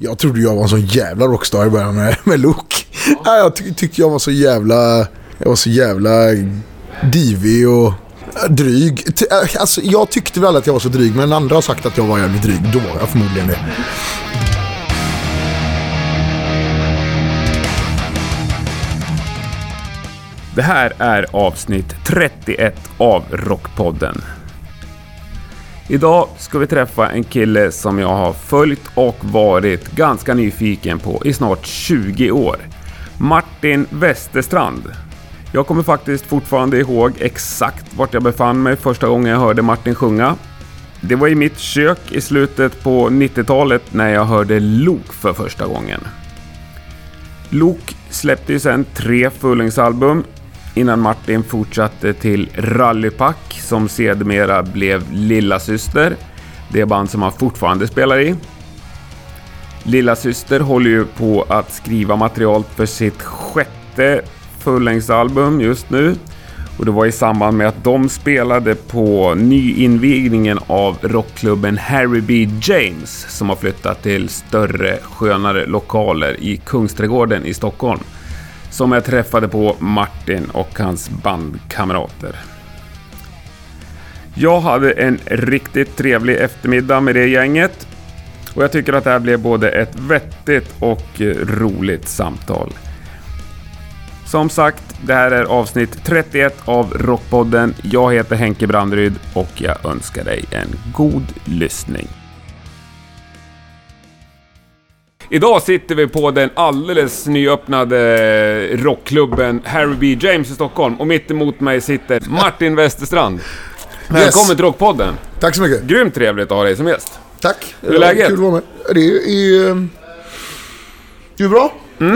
Jag trodde jag var en sån jävla rockstar i början med, med Luke. Ja, jag ty tyckte jag var så jävla... Jag var så jävla divig och dryg. T alltså, jag tyckte väl att jag var så dryg, men andra har sagt att jag var jävligt dryg. Då var jag förmodligen det. Det här är avsnitt 31 av Rockpodden. Idag ska vi träffa en kille som jag har följt och varit ganska nyfiken på i snart 20 år. Martin Westerstrand. Jag kommer faktiskt fortfarande ihåg exakt vart jag befann mig första gången jag hörde Martin sjunga. Det var i mitt kök i slutet på 90-talet när jag hörde Lok för första gången. Lok släppte ju sen tre fullängdsalbum innan Martin fortsatte till Rallypack som sedermera blev Lilla Syster. Det band som han fortfarande spelar i. Lilla Syster håller ju på att skriva material för sitt sjätte fullängdsalbum just nu. Och det var i samband med att de spelade på nyinvigningen av rockklubben Harry B. James som har flyttat till större, skönare lokaler i Kungsträdgården i Stockholm som jag träffade på Martin och hans bandkamrater. Jag hade en riktigt trevlig eftermiddag med det gänget och jag tycker att det här blev både ett vettigt och roligt samtal. Som sagt, det här är avsnitt 31 av Rockpodden. Jag heter Henke Brandryd och jag önskar dig en god lyssning. Idag sitter vi på den alldeles nyöppnade rockklubben Harry B. James i Stockholm och mitt emot mig sitter Martin Westerstrand. Välkommen till Rockpodden! Tack så mycket. Grymt trevligt att ha dig som gäst. Tack. Hur är läget? Kul att vara med. Det är, är, det är bra. Mm.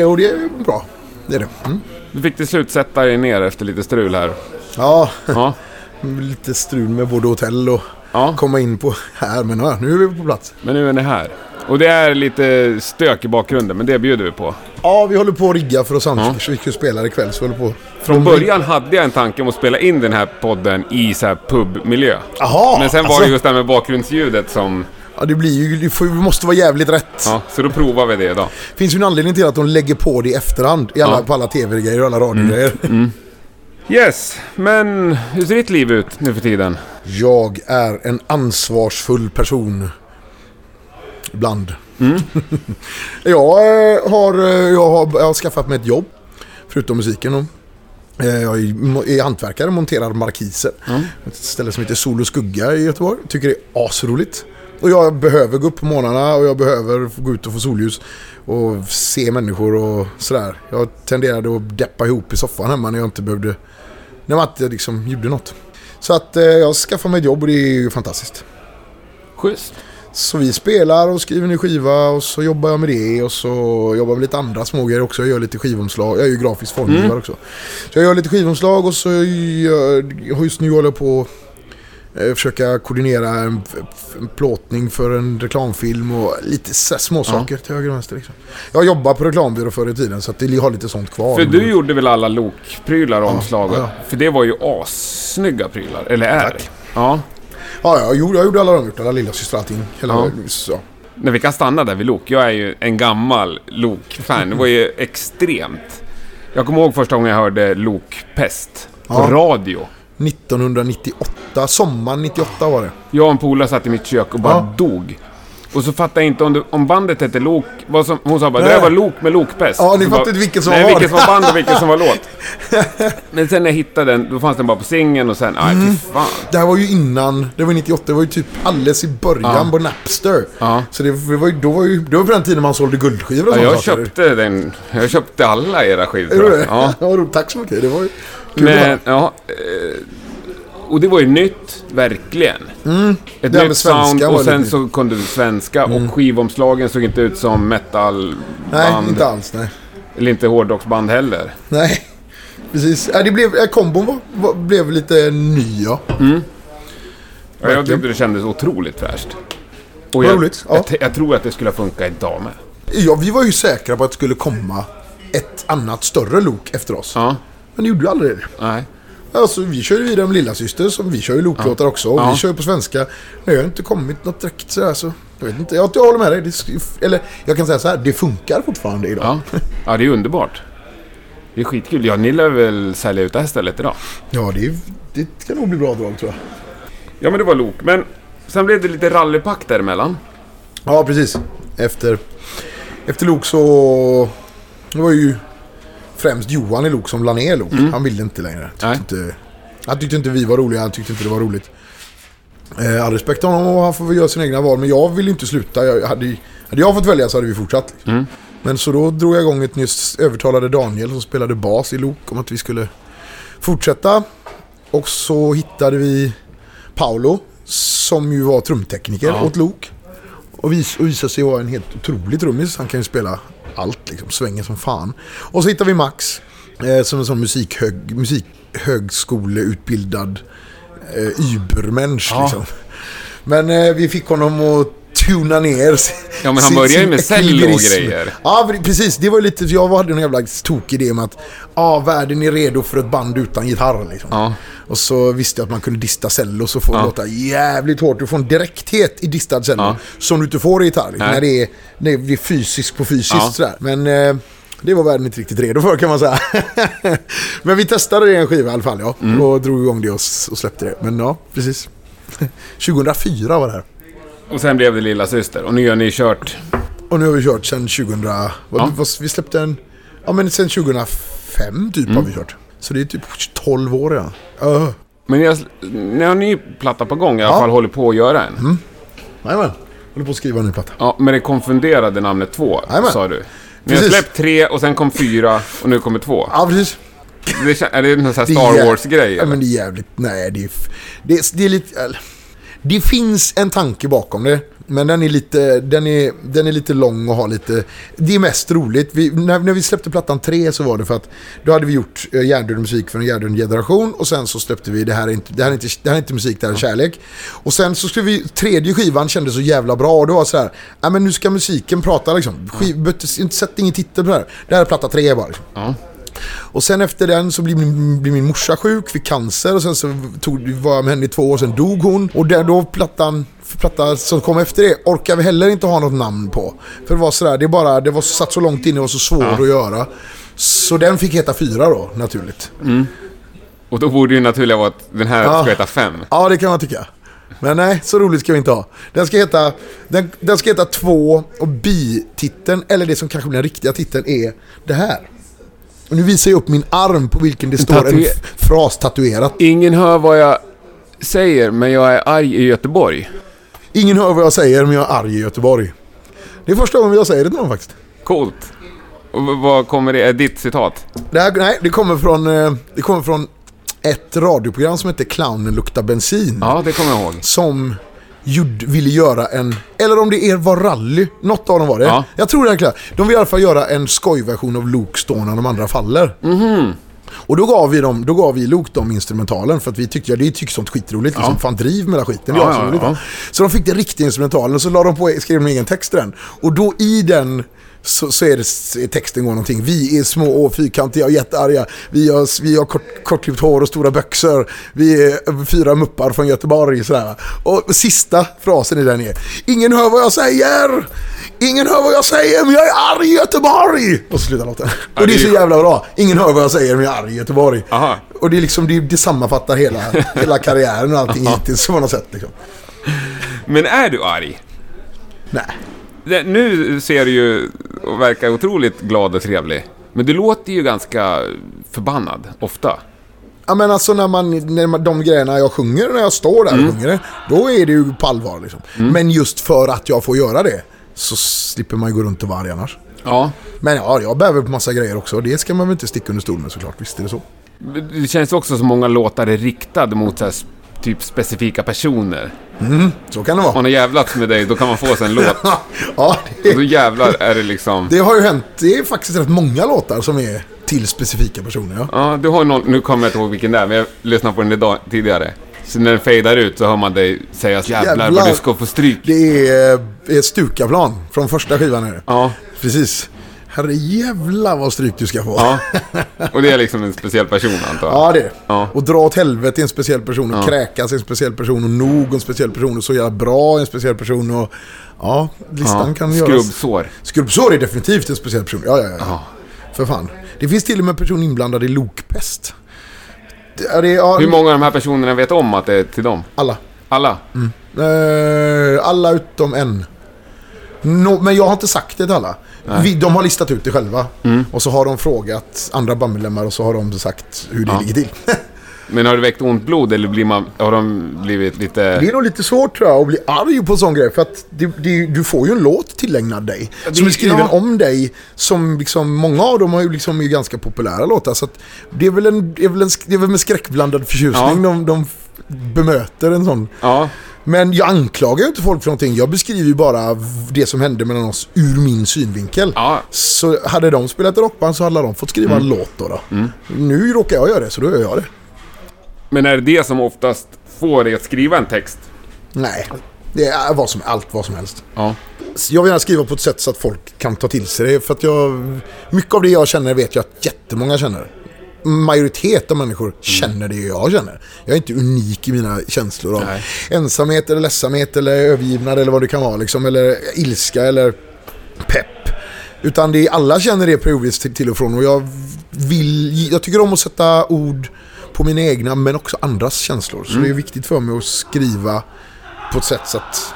Eh, och det är bra. Det är det. Mm. Du fick till slut sätta dig ner efter lite strul här. Ja, Ja, lite strul med både hotell och ja. komma in på här. Men ja, nu är vi på plats. men nu är ni här. Och det är lite stök i bakgrunden, men det bjuder vi på. Ja, vi håller på att rigga för oss annars. Vi ska spela ikväll så håller på. Från början hade jag en tanke om att spela in den här podden i så här pubmiljö. Jaha! Men sen var alltså, det just det här med bakgrundsljudet som... Ja, det blir ju... Det får, måste vara jävligt rätt. Ja, så då provar vi det idag. finns ju en anledning till att de lägger på det i efterhand. I alla, Ja. På alla tv-grejer och alla radiogrejer. Yes, men hur ser ditt liv ut nu för tiden? Jag är en ansvarsfull person. Ibland. Mm. jag, eh, har, eh, jag, har, jag har skaffat mig ett jobb. Förutom musiken. Och, eh, jag är, är hantverkare och monterar markiser. Mm. Ett ställe som heter Sol och Skugga i Göteborg. Tycker det är asroligt. Och jag behöver gå upp på morgnarna och jag behöver gå ut och få solljus. Och se människor och sådär. Jag tenderade att deppa ihop i soffan hemma när jag inte behövde... När man inte liksom gjorde något. Så att eh, jag skaffade mig ett jobb och det är ju fantastiskt. Schysst. Så vi spelar och skriver ny skiva och så jobbar jag med det och så jobbar jag med lite andra smågrejer också. Jag gör lite skivomslag. Jag är ju grafisk formgivare också. Så jag gör lite skivomslag och så gör, just nu håller jag på försöka koordinera en, plåtning för en reklamfilm och lite så här små saker till höger och vänster. Liksom. Jag jobbar på reklambyrå förr i tiden så att det har lite sånt kvar. För du gjorde väl alla lokprylar och omslag? ja. För det var ju assnygga prylar, eller är Tack. Ja. Ja, jag gjorde, jag gjorde alla de gjort. Alla lilla syster allting. Hela, Ja. så. Men vi kan stanna där vid lok. Jag är ju en gammal lokfan. Det var ju extremt. Jag kommer ihåg första gången jag hörde Lokpest på Ja. radio. 1998, sommaren 98 var det. Jag och en polare satt i mitt kök och bara Ja. dog. Och så fattade jag inte om, det, om bandet hette Lok... Vad som, hon sa bara det Nej. där var Lok med Lokpest. Ja, ni fattade inte vilket som nej, var vad. vilket som var band och vilket som var låt. Men sen när jag hittade den, då fanns den bara på singeln och sen... Nej, Mm. fy fan. Det här var ju innan, det var 98, det var ju typ alldeles i början Ja. på Napster. Ja. Så det, det var ju, då var ju, det var på den tiden man sålde guldskivor och Ja, jag köpte den. Jag köpte alla era skivor. Är det? Ja. Ja. Tack så mycket. Det var ju kul Men, ja. eh, Och det var ju nytt, verkligen. Ett här med nytt sound och sen så kunde du svenska och skivomslagen såg inte ut som metalband. Nej, inte alls. Nej. Eller inte hårdrocksband heller. Nej, precis. Det blev, kombon var, var, blev lite ny, ja. Ja, jag tyckte det kändes otroligt fräscht. Och jag, roligt, ja. jag, jag tror att det skulle funka idag med. ja. Vi var ju säkra på att det skulle komma ett annat större lok efter oss. Ja, Men det gjorde ju aldrig det. nej. Alltså, vi kör ju vidare med Lilla Syster, som vi kör ju loklåtar också. Och Ja. vi kör ju på svenska. Det har inte kommit något direkt sådär så. Jag vet inte, jag, jag håller med dig. Det, eller jag kan säga så här, det funkar fortfarande idag. Ja. ja, det är underbart. Det är skitkul. Ja, ni lär väl sälja ut det här stället idag? Ja, det, det kan nog bli bra drag tror jag. Ja, men det var lok. Men sen blev det lite rallypack däremellan. Ja, precis. Efter, efter Lok så... Det var ju främst Johan i Lok som la ner Lok. Han ville inte längre. Tyckte inte, han tyckte inte vi var roliga, han tyckte inte det var roligt. Eh, all respekt till honom och han får väl göra sina egna val. Men jag ville inte sluta. Jag, hade, hade jag fått välja så hade vi fortsatt. Liksom. Men så då drog jag igång ett nyss övertalade Daniel som spelade bas i Lok om att vi skulle fortsätta. Och så hittade vi Paolo som ju var trumtekniker Ja. åt Lok. Och vis, och visade sig vara en helt otrolig trummis. Han kan ju spela allt liksom, svänger som fan. Och så hittade vi Max eh, som en sån musikhög, musikhögskoleutbildad eh, übermensch Ja. liksom. Men eh, vi fick honom att tuna ner sin- Ja, men han började ju med cello och grejer. Ja, pre- precis. Det var ju lite, jag hade en jävla tokig idé om att ja, världen är redo för ett band utan gitarr. Liksom. Ja. Och så visste jag att man kunde dista cello så får det Ja. låta jävligt hårt. Du får en direkthet i distad cello Ja. som du inte får i gitarr. Liksom, när det är, när det är fysiskt på fysiskt Ja. sådär. Men eh, det var världen inte riktigt redo för kan man säga. Men vi testade det i en skiva i alla fall ja. Mm. Och drog igång det och, och släppte det. Men ja, precis. 2004 var det här. Och sen blev det Lilla Syster och nu har ni kört... Och nu har vi kört sedan 2000... Vad, Ja. vi släppte en... Ja men sen 2005 typ Mm. har vi kört. Så det är typ 12 år redan. Uh. Men ni har, ni har en ny platta på gång i alla Ja. fall, håller på att göra en. Jajamän. Håller på att skriva en ny platta. Ja, men det konfunderade namnet två, Jajamän. sa du. Ni har Precis. släppt tre och sen kom fyra och nu kommer två. Ja precis. Det, kän- är det någon sån här är Star Wars-grej? Ja men det är jävligt... Nej det är... Det är, det är lite... eller, Det finns en tanke bakom det. Men den är lite, den är, den är lite lång och har lite... Det är mest roligt. Vi, när, när vi släppte plattan 3 så var det för att då hade vi gjort uh, hjärndöd musik för en hjärndöd generation och sen så släppte vi det här är inte, det här är inte, det här är inte musik, det här är kärlek. Och sen så skulle vi, tredje skivan kändes så jävla bra och det var så här, ja men nu ska musiken prata liksom. Skiv, Sätt ingen titel på det här. Det här är platta 3 bara liksom. Ja. Och sen efter den så blev min, blev min morsa sjuk, fick cancer och sen så tog, var jag med henne i två år, sen dog hon. Och där då plattan, platta som kom efter det orkar vi heller inte ha något namn på. För det var sådär, det, bara, det var satt så långt inne och var så svårt Ja. att göra. Så den fick heta fyra då, naturligt. Och då borde ju naturliga vara att den här Ja. ska heta fem. Ja, det kan man tycka. Men nej, så roligt ska vi inte ha. Den ska heta, den, den ska heta två och bititeln, eller det som kanske blir den riktiga titeln, är det här. Och nu visar jag upp min arm på vilken det står en fras tatuerat. Ingen hör vad jag säger, men jag är arg i Göteborg. Ingen hör vad jag säger, men jag är arg i Göteborg. Det är första gången jag säger det till någon faktiskt. Coolt. Och vad kommer det? Är ditt citat? Det, här, nej, det, kommer från, eh, det kommer från ett radioprogram som heter Clownen luktar bensin. Ja, det kommer jag ihåg. Som gjorde, ville göra en, eller om det är var rally, något av dem var det. Ja. Jag tror det är klart. De vill i alla fall göra en skojversion av Luke står när de andra faller. Mhm. Och då gav vi dem, då gav vi Luke dem instrumentalen för att vi tyckte, ja det tycker sånt skitroligt. Liksom, fan driv med hela skiten, det är Ja, ja, ja. Så de fick den riktiga instrumentalen och så la de på, skrev de en egen text till den. Och då i den så, så är det, texten går någonting. Vi är små och fyrkantiga och jättearga. Vi har, vi har kort, kortklippt hår och stora byxor. Vi är fyra muppar från Göteborg. Sådär. Och sista frasen i den är Ingen hör vad jag säger! Ingen hör vad jag säger men jag är arg i Göteborg! Och så slutar låten. Och det är så jävla bra. Ingen hör vad jag säger men jag är arg i Göteborg. Aha. Och det är liksom, det, det sammanfattar hela, hela karriären och allting hittills på något sätt. Liksom. Men är du arg? Nej. Det, nu ser du ju och verkar otroligt glad och trevlig. Men du låter ju ganska förbannad, ofta. Ja men alltså när man, när man, de grejerna jag sjunger, när jag står där och sjunger då är det ju på allvar liksom. Men just för att jag får göra det, så slipper man ju gå runt och vara arg annars. Ja. Men ja, jag bäver på massa grejer också. Det ska man väl inte sticka under stol med såklart, visst är det så. Det känns också som många låtar är riktade mot så typ specifika personer. Så kan det vara. man har jävlats med dig, då kan man få sig en låt. ja, Och det, då jävlar är det liksom... det har ju hänt. Det är faktiskt rätt många låtar som är till specifika personer. Ja. Ja, du har någon, nu kommer jag inte ihåg vilken det är, men jag lyssnade på den idag, tidigare. Så när den fejdar ut så hör man dig säga jävlar, Jävlar. vad du ska få stryk. Det är, är Stukaplan från första skivan. Är det. Ja, Precis. Herre jävla vad stryk du ska få. Ja. Och det är liksom en speciell person antar jag? Ja, det är. Ja. Och dra åt helvete är en speciell person. Och Ja. kräkas är en speciell person. Och nog en speciell person. Och så jävla bra är en speciell person. Och ja, listan Ja. kan göras. Skrubbsår. Skrubbsår är definitivt en speciell person. Ja, ja, ja. Ja. För fan. Det finns till och med en person inblandad i lokpest. Det är, det, ja, Hur många av de här personerna vet om att det är till dem? Alla. Alla? Eh, alla utom en. Nå- men jag har inte sagt det till alla. Vi, de har listat ut det själva. Mm. Och så har de frågat andra bandmedlemmar och så har de sagt hur det Ja. ligger till. Men har det väckt ont blod eller blir man, har de blivit lite... Det är nog lite svårt tror jag att bli arg på en sån grej. För att det, det, du får ju en låt tillägnad dig. det- som är skriven ja. om dig. Som liksom, många av dem har ju liksom är ganska populära låtar. Så att det är väl, en, det är väl, en, det är väl med skräckblandad förtjusning Ja. de, de bemöter en sån. Ja. Men jag anklagar ju inte folk för någonting. Jag beskriver ju bara det som hände mellan oss ur min synvinkel. Ja. Så hade de spelat rockband så hade de fått skriva Mm. en låt då. då. Nu råkar jag göra det, så då gör jag det. Men är det det som oftast får dig att skriva en text? Nej, det är vad som, allt vad som helst. Ja. Jag vill gärna skriva på ett sätt så att folk kan ta till sig det. För att jag... Mycket av det jag känner vet jag att jättemånga känner. Majoritet av människor känner det jag känner. Jag är inte unik i mina känslor av Nej. ensamhet eller ledsamhet eller övergivnad eller vad det kan vara. Liksom, eller ilska eller pepp. Utan det alla känner det periodvis till, till och från. Och jag vill... Jag tycker om att sätta ord på mina egna men också andras känslor. Så det är viktigt för mig att skriva på ett sätt så att,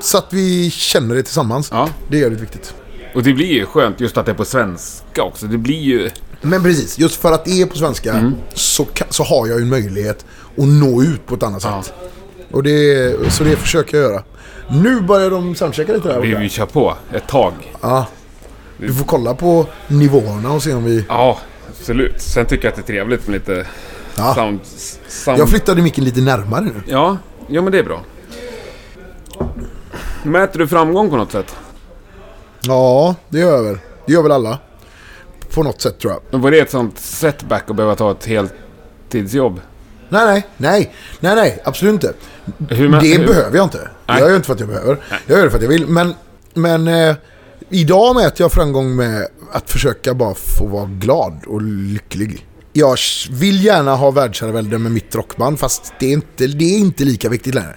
så att vi känner det tillsammans. Ja. Det är jävligt viktigt. Och det blir ju skönt just att det är på svenska också. Det blir ju... Men precis, just för att det är på svenska så, ka- så har jag ju en möjlighet att nå ut på ett annat Ja. sätt. Och det, så det försöker jag göra. Nu börjar de soundchecka lite där Vi, vi kör på ett tag. Ja. Du får kolla på nivåerna och se om vi... Ja, absolut. Sen tycker jag att det är trevligt med lite Ja. sound... sound... Jag flyttade micken lite närmare nu. Ja, ja men det är bra. Mäter du framgång på något sätt? Ja, det gör jag väl. Det gör väl alla. På något sätt tror jag. Men var det ett sånt setback att behöva ta ett heltidsjobb? Nej, nej, nej, nej, nej, absolut inte. Mä- det hur- behöver jag inte. Nej. Jag gör inte för att jag behöver. Jag gör det för att jag vill. Men, men eh, idag mäter jag framgång med att försöka bara få vara glad och lycklig. Jag vill gärna ha världsherravälde med mitt rockband fast det är, inte, det är inte lika viktigt längre.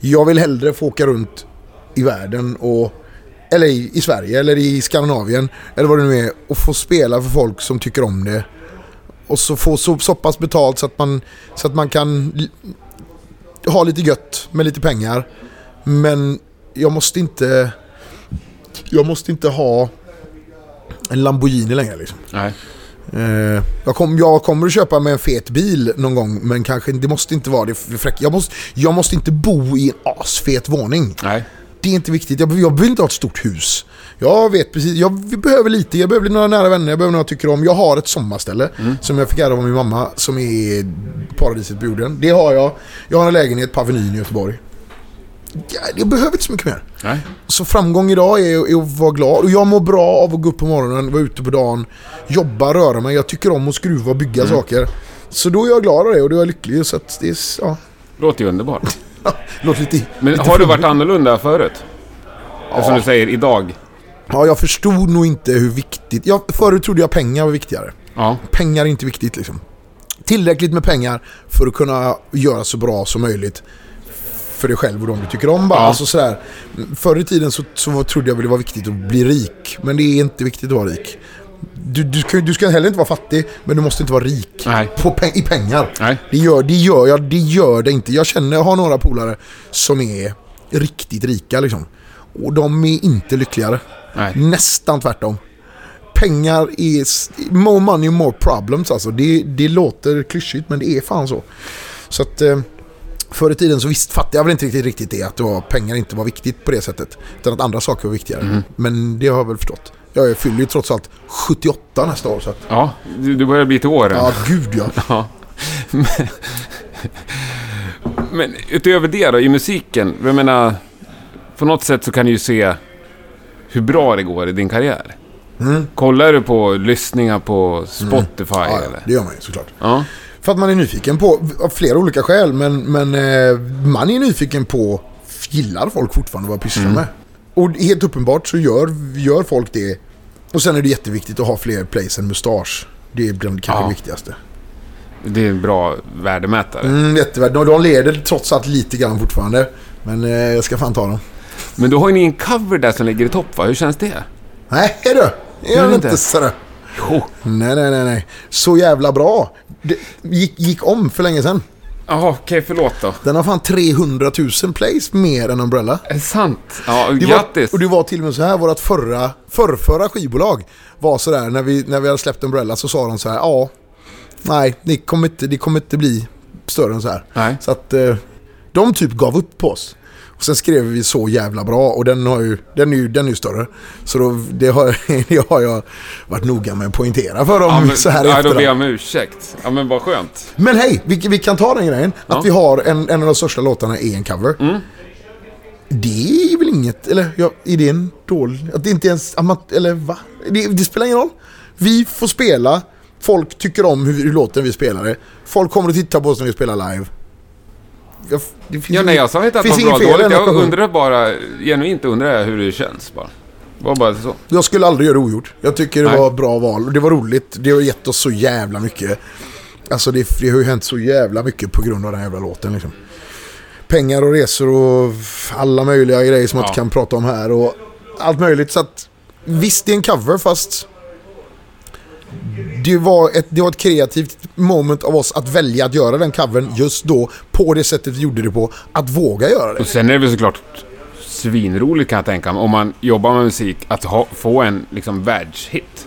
Jag vill hellre få åka runt i världen och eller i, i Sverige eller i Skandinavien eller vad det nu är och få spela för folk som tycker om det. Och så få så, så pass betalt så att man, så att man kan ha lite gött med lite pengar. Men jag måste inte... Jag måste inte ha en Lamborghini längre liksom. Nej. Eh, jag, kom, jag kommer att köpa mig en fet bil någon gång men kanske det måste inte vara det fräck. Jag måste, jag måste inte bo i en asfet våning. Nej. Det är inte viktigt. Jag, jag vill inte ha ett stort hus. Jag vet precis. Jag behöver lite. Jag behöver några nära vänner. Jag behöver några jag tycker om. Jag har ett sommarställe som jag fick ärva av min mamma som är paradiset på jorden. Det har jag. Jag har en lägenhet på Avenyn i Göteborg. Ja, Jag behöver inte så mycket mer. Nej. Så framgång idag är, är att vara glad. Och jag mår bra av att gå upp på morgonen, vara ute på dagen, jobba, röra mig. Jag tycker om att skruva och bygga saker. Så då är jag glad av det och då är jag lycklig. Så att det är, ja, Låter ju underbart. låter lite... Men lite har du varit annorlunda förut? Eftersom du säger idag. Ja, jag förstod nog inte hur viktigt... Jag, förut trodde jag pengar var viktigare. Ja. Pengar är inte viktigt liksom. Tillräckligt med pengar för att kunna göra så bra som möjligt för dig själv och de du tycker om. Bara. Ja. Alltså, sådär. Förr i tiden så, så trodde jag väl det var viktigt att bli rik. Men det är inte viktigt att vara rik. Du, du, ska, du ska heller inte vara fattig, men du måste inte vara rik. Nej. På pe- I pengar. Nej. Det gör, det gör jag, det gör det inte. Jag känner, jag har några polare som är riktigt rika liksom. Och de är inte lyckligare. Nej. Nästan tvärtom. Pengar är... More money, more problems alltså. Det, det låter klyschigt men det är fan så. Så att... Eh, förr i tiden så visst fattade jag väl inte riktigt, riktigt det att det var, pengar inte var viktigt på det sättet. Utan att andra saker var viktigare. Men det har jag väl förstått. Jag fyller ju trots allt 78 nästa år så att... Ja, du, börjar bli till åren. Ja, gud ja. Ja. Men, men utöver det då, i musiken. Jag menar, på något sätt så kan du ju se hur bra det går i din karriär. Mm. Kollar du på lyssningar på Spotify Ja, ja, eller? det gör man ju såklart. Ja. För att man är nyfiken på, av flera olika skäl, men, men eh, man är nyfiken på, gillar folk fortfarande vad jag pysslar med? Och helt uppenbart så gör, gör folk det Och sen är det jätteviktigt att ha fler plays än mustasch. Det är bland kanske Ja. det viktigaste. Det är en bra värdemätare. Mm, jättevärt. De, de leder trots allt lite grann fortfarande. Men eh, jag ska fan ta dem. Men då har ni en cover där som ligger i topp va? Hur känns det? Nej, är du? Gör det inte inte? sådär. Jo. Nej, nej, nej, nej. Så jävla bra. Det gick, gick om för länge sedan. Jaha, okej förlåt då. Den har fan 300 000 plays mer än Umbrella. Är det sant? Ja, Det grattis. Var, och det var till och med så här, vårt förra, förrförra skivbolag var så där när vi, när vi hade släppt Umbrella så sa de så här, ja, nej, det kommer inte, det kommer inte bli större än så här. Nej. Så att eh, de typ gav upp på oss. Och sen skrev vi så jävla bra och den, har ju, den, är, ju, den är ju större. Så då, det, har, det har jag varit noga med att poängtera för dem Ja, men, så här ja, då ber jag om ursäkt. Ja, men vad skönt. Men hej, vi, vi kan ta den grejen. Ja. Att vi har en, en av de största låtarna i en cover. Mm. Det är väl inget, eller ja, är det en dålig... Att det inte ens eller va? Det, det spelar ingen roll. Vi får spela, folk tycker om hur, hur låten vi spelar det. Folk kommer att titta på oss när vi spelar live. Jag, det finns Ja, nej, jag sa inte att det var bra fel dåligt. Jag undrar bara, genuint undrar jag hur det känns bara. Var bara så. Jag skulle aldrig göra det ogjort. Jag tycker det Nej. var bra val det var roligt. Det har gett oss så jävla mycket. Alltså det, det har ju hänt så jävla mycket på grund av den här jävla låten liksom. Pengar och resor och alla möjliga grejer som man inte kan prata om här och allt möjligt. Så att visst det är en cover fast det var, ett, det var ett kreativt moment av oss att välja att göra den covern just då på det sättet vi gjorde det på. Att våga göra det. Och sen är det väl såklart svinroligt kan jag tänka mig, om man jobbar med musik, att ha, få en liksom världshit.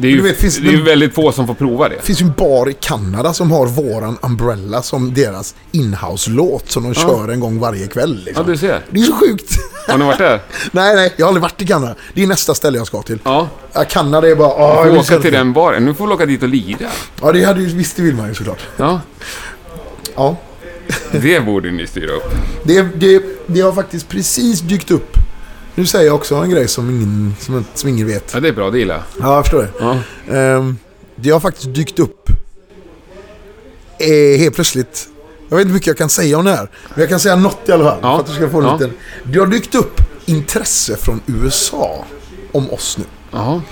Det är ju, Du vet, det är ju det- väldigt få som får prova det. Det finns ju en bar i Kanada som har våran Umbrella som deras inhouse-låt som de kör en gång varje kväll. Ja, Liksom. du ser. Det är så sjukt. Har ni varit där? nej, nej, jag har aldrig varit i Kanada. Det är nästa ställe jag ska till. Ja. Ja, Kanada är bara... Du ah, jag får åka till den baren. Nu får du åka dit och lira. Ja, det hade ju, visst det vill man ju såklart. Ja, Ja. det borde ni styra upp. Det, det, det har faktiskt precis dykt upp. Nu säger jag också en grej som ingen, som, som ingen vet. Ja, det är bra. Det gillar jag. Ja, jag förstår det. Ja. Ehm, det har faktiskt dykt upp eh, helt plötsligt. Jag vet inte hur mycket jag kan säga om det här. Men jag kan säga något i alla fall. Ja. För att du ska få en Ja. liten... Det har dykt upp intresse från USA om oss nu. Jaha.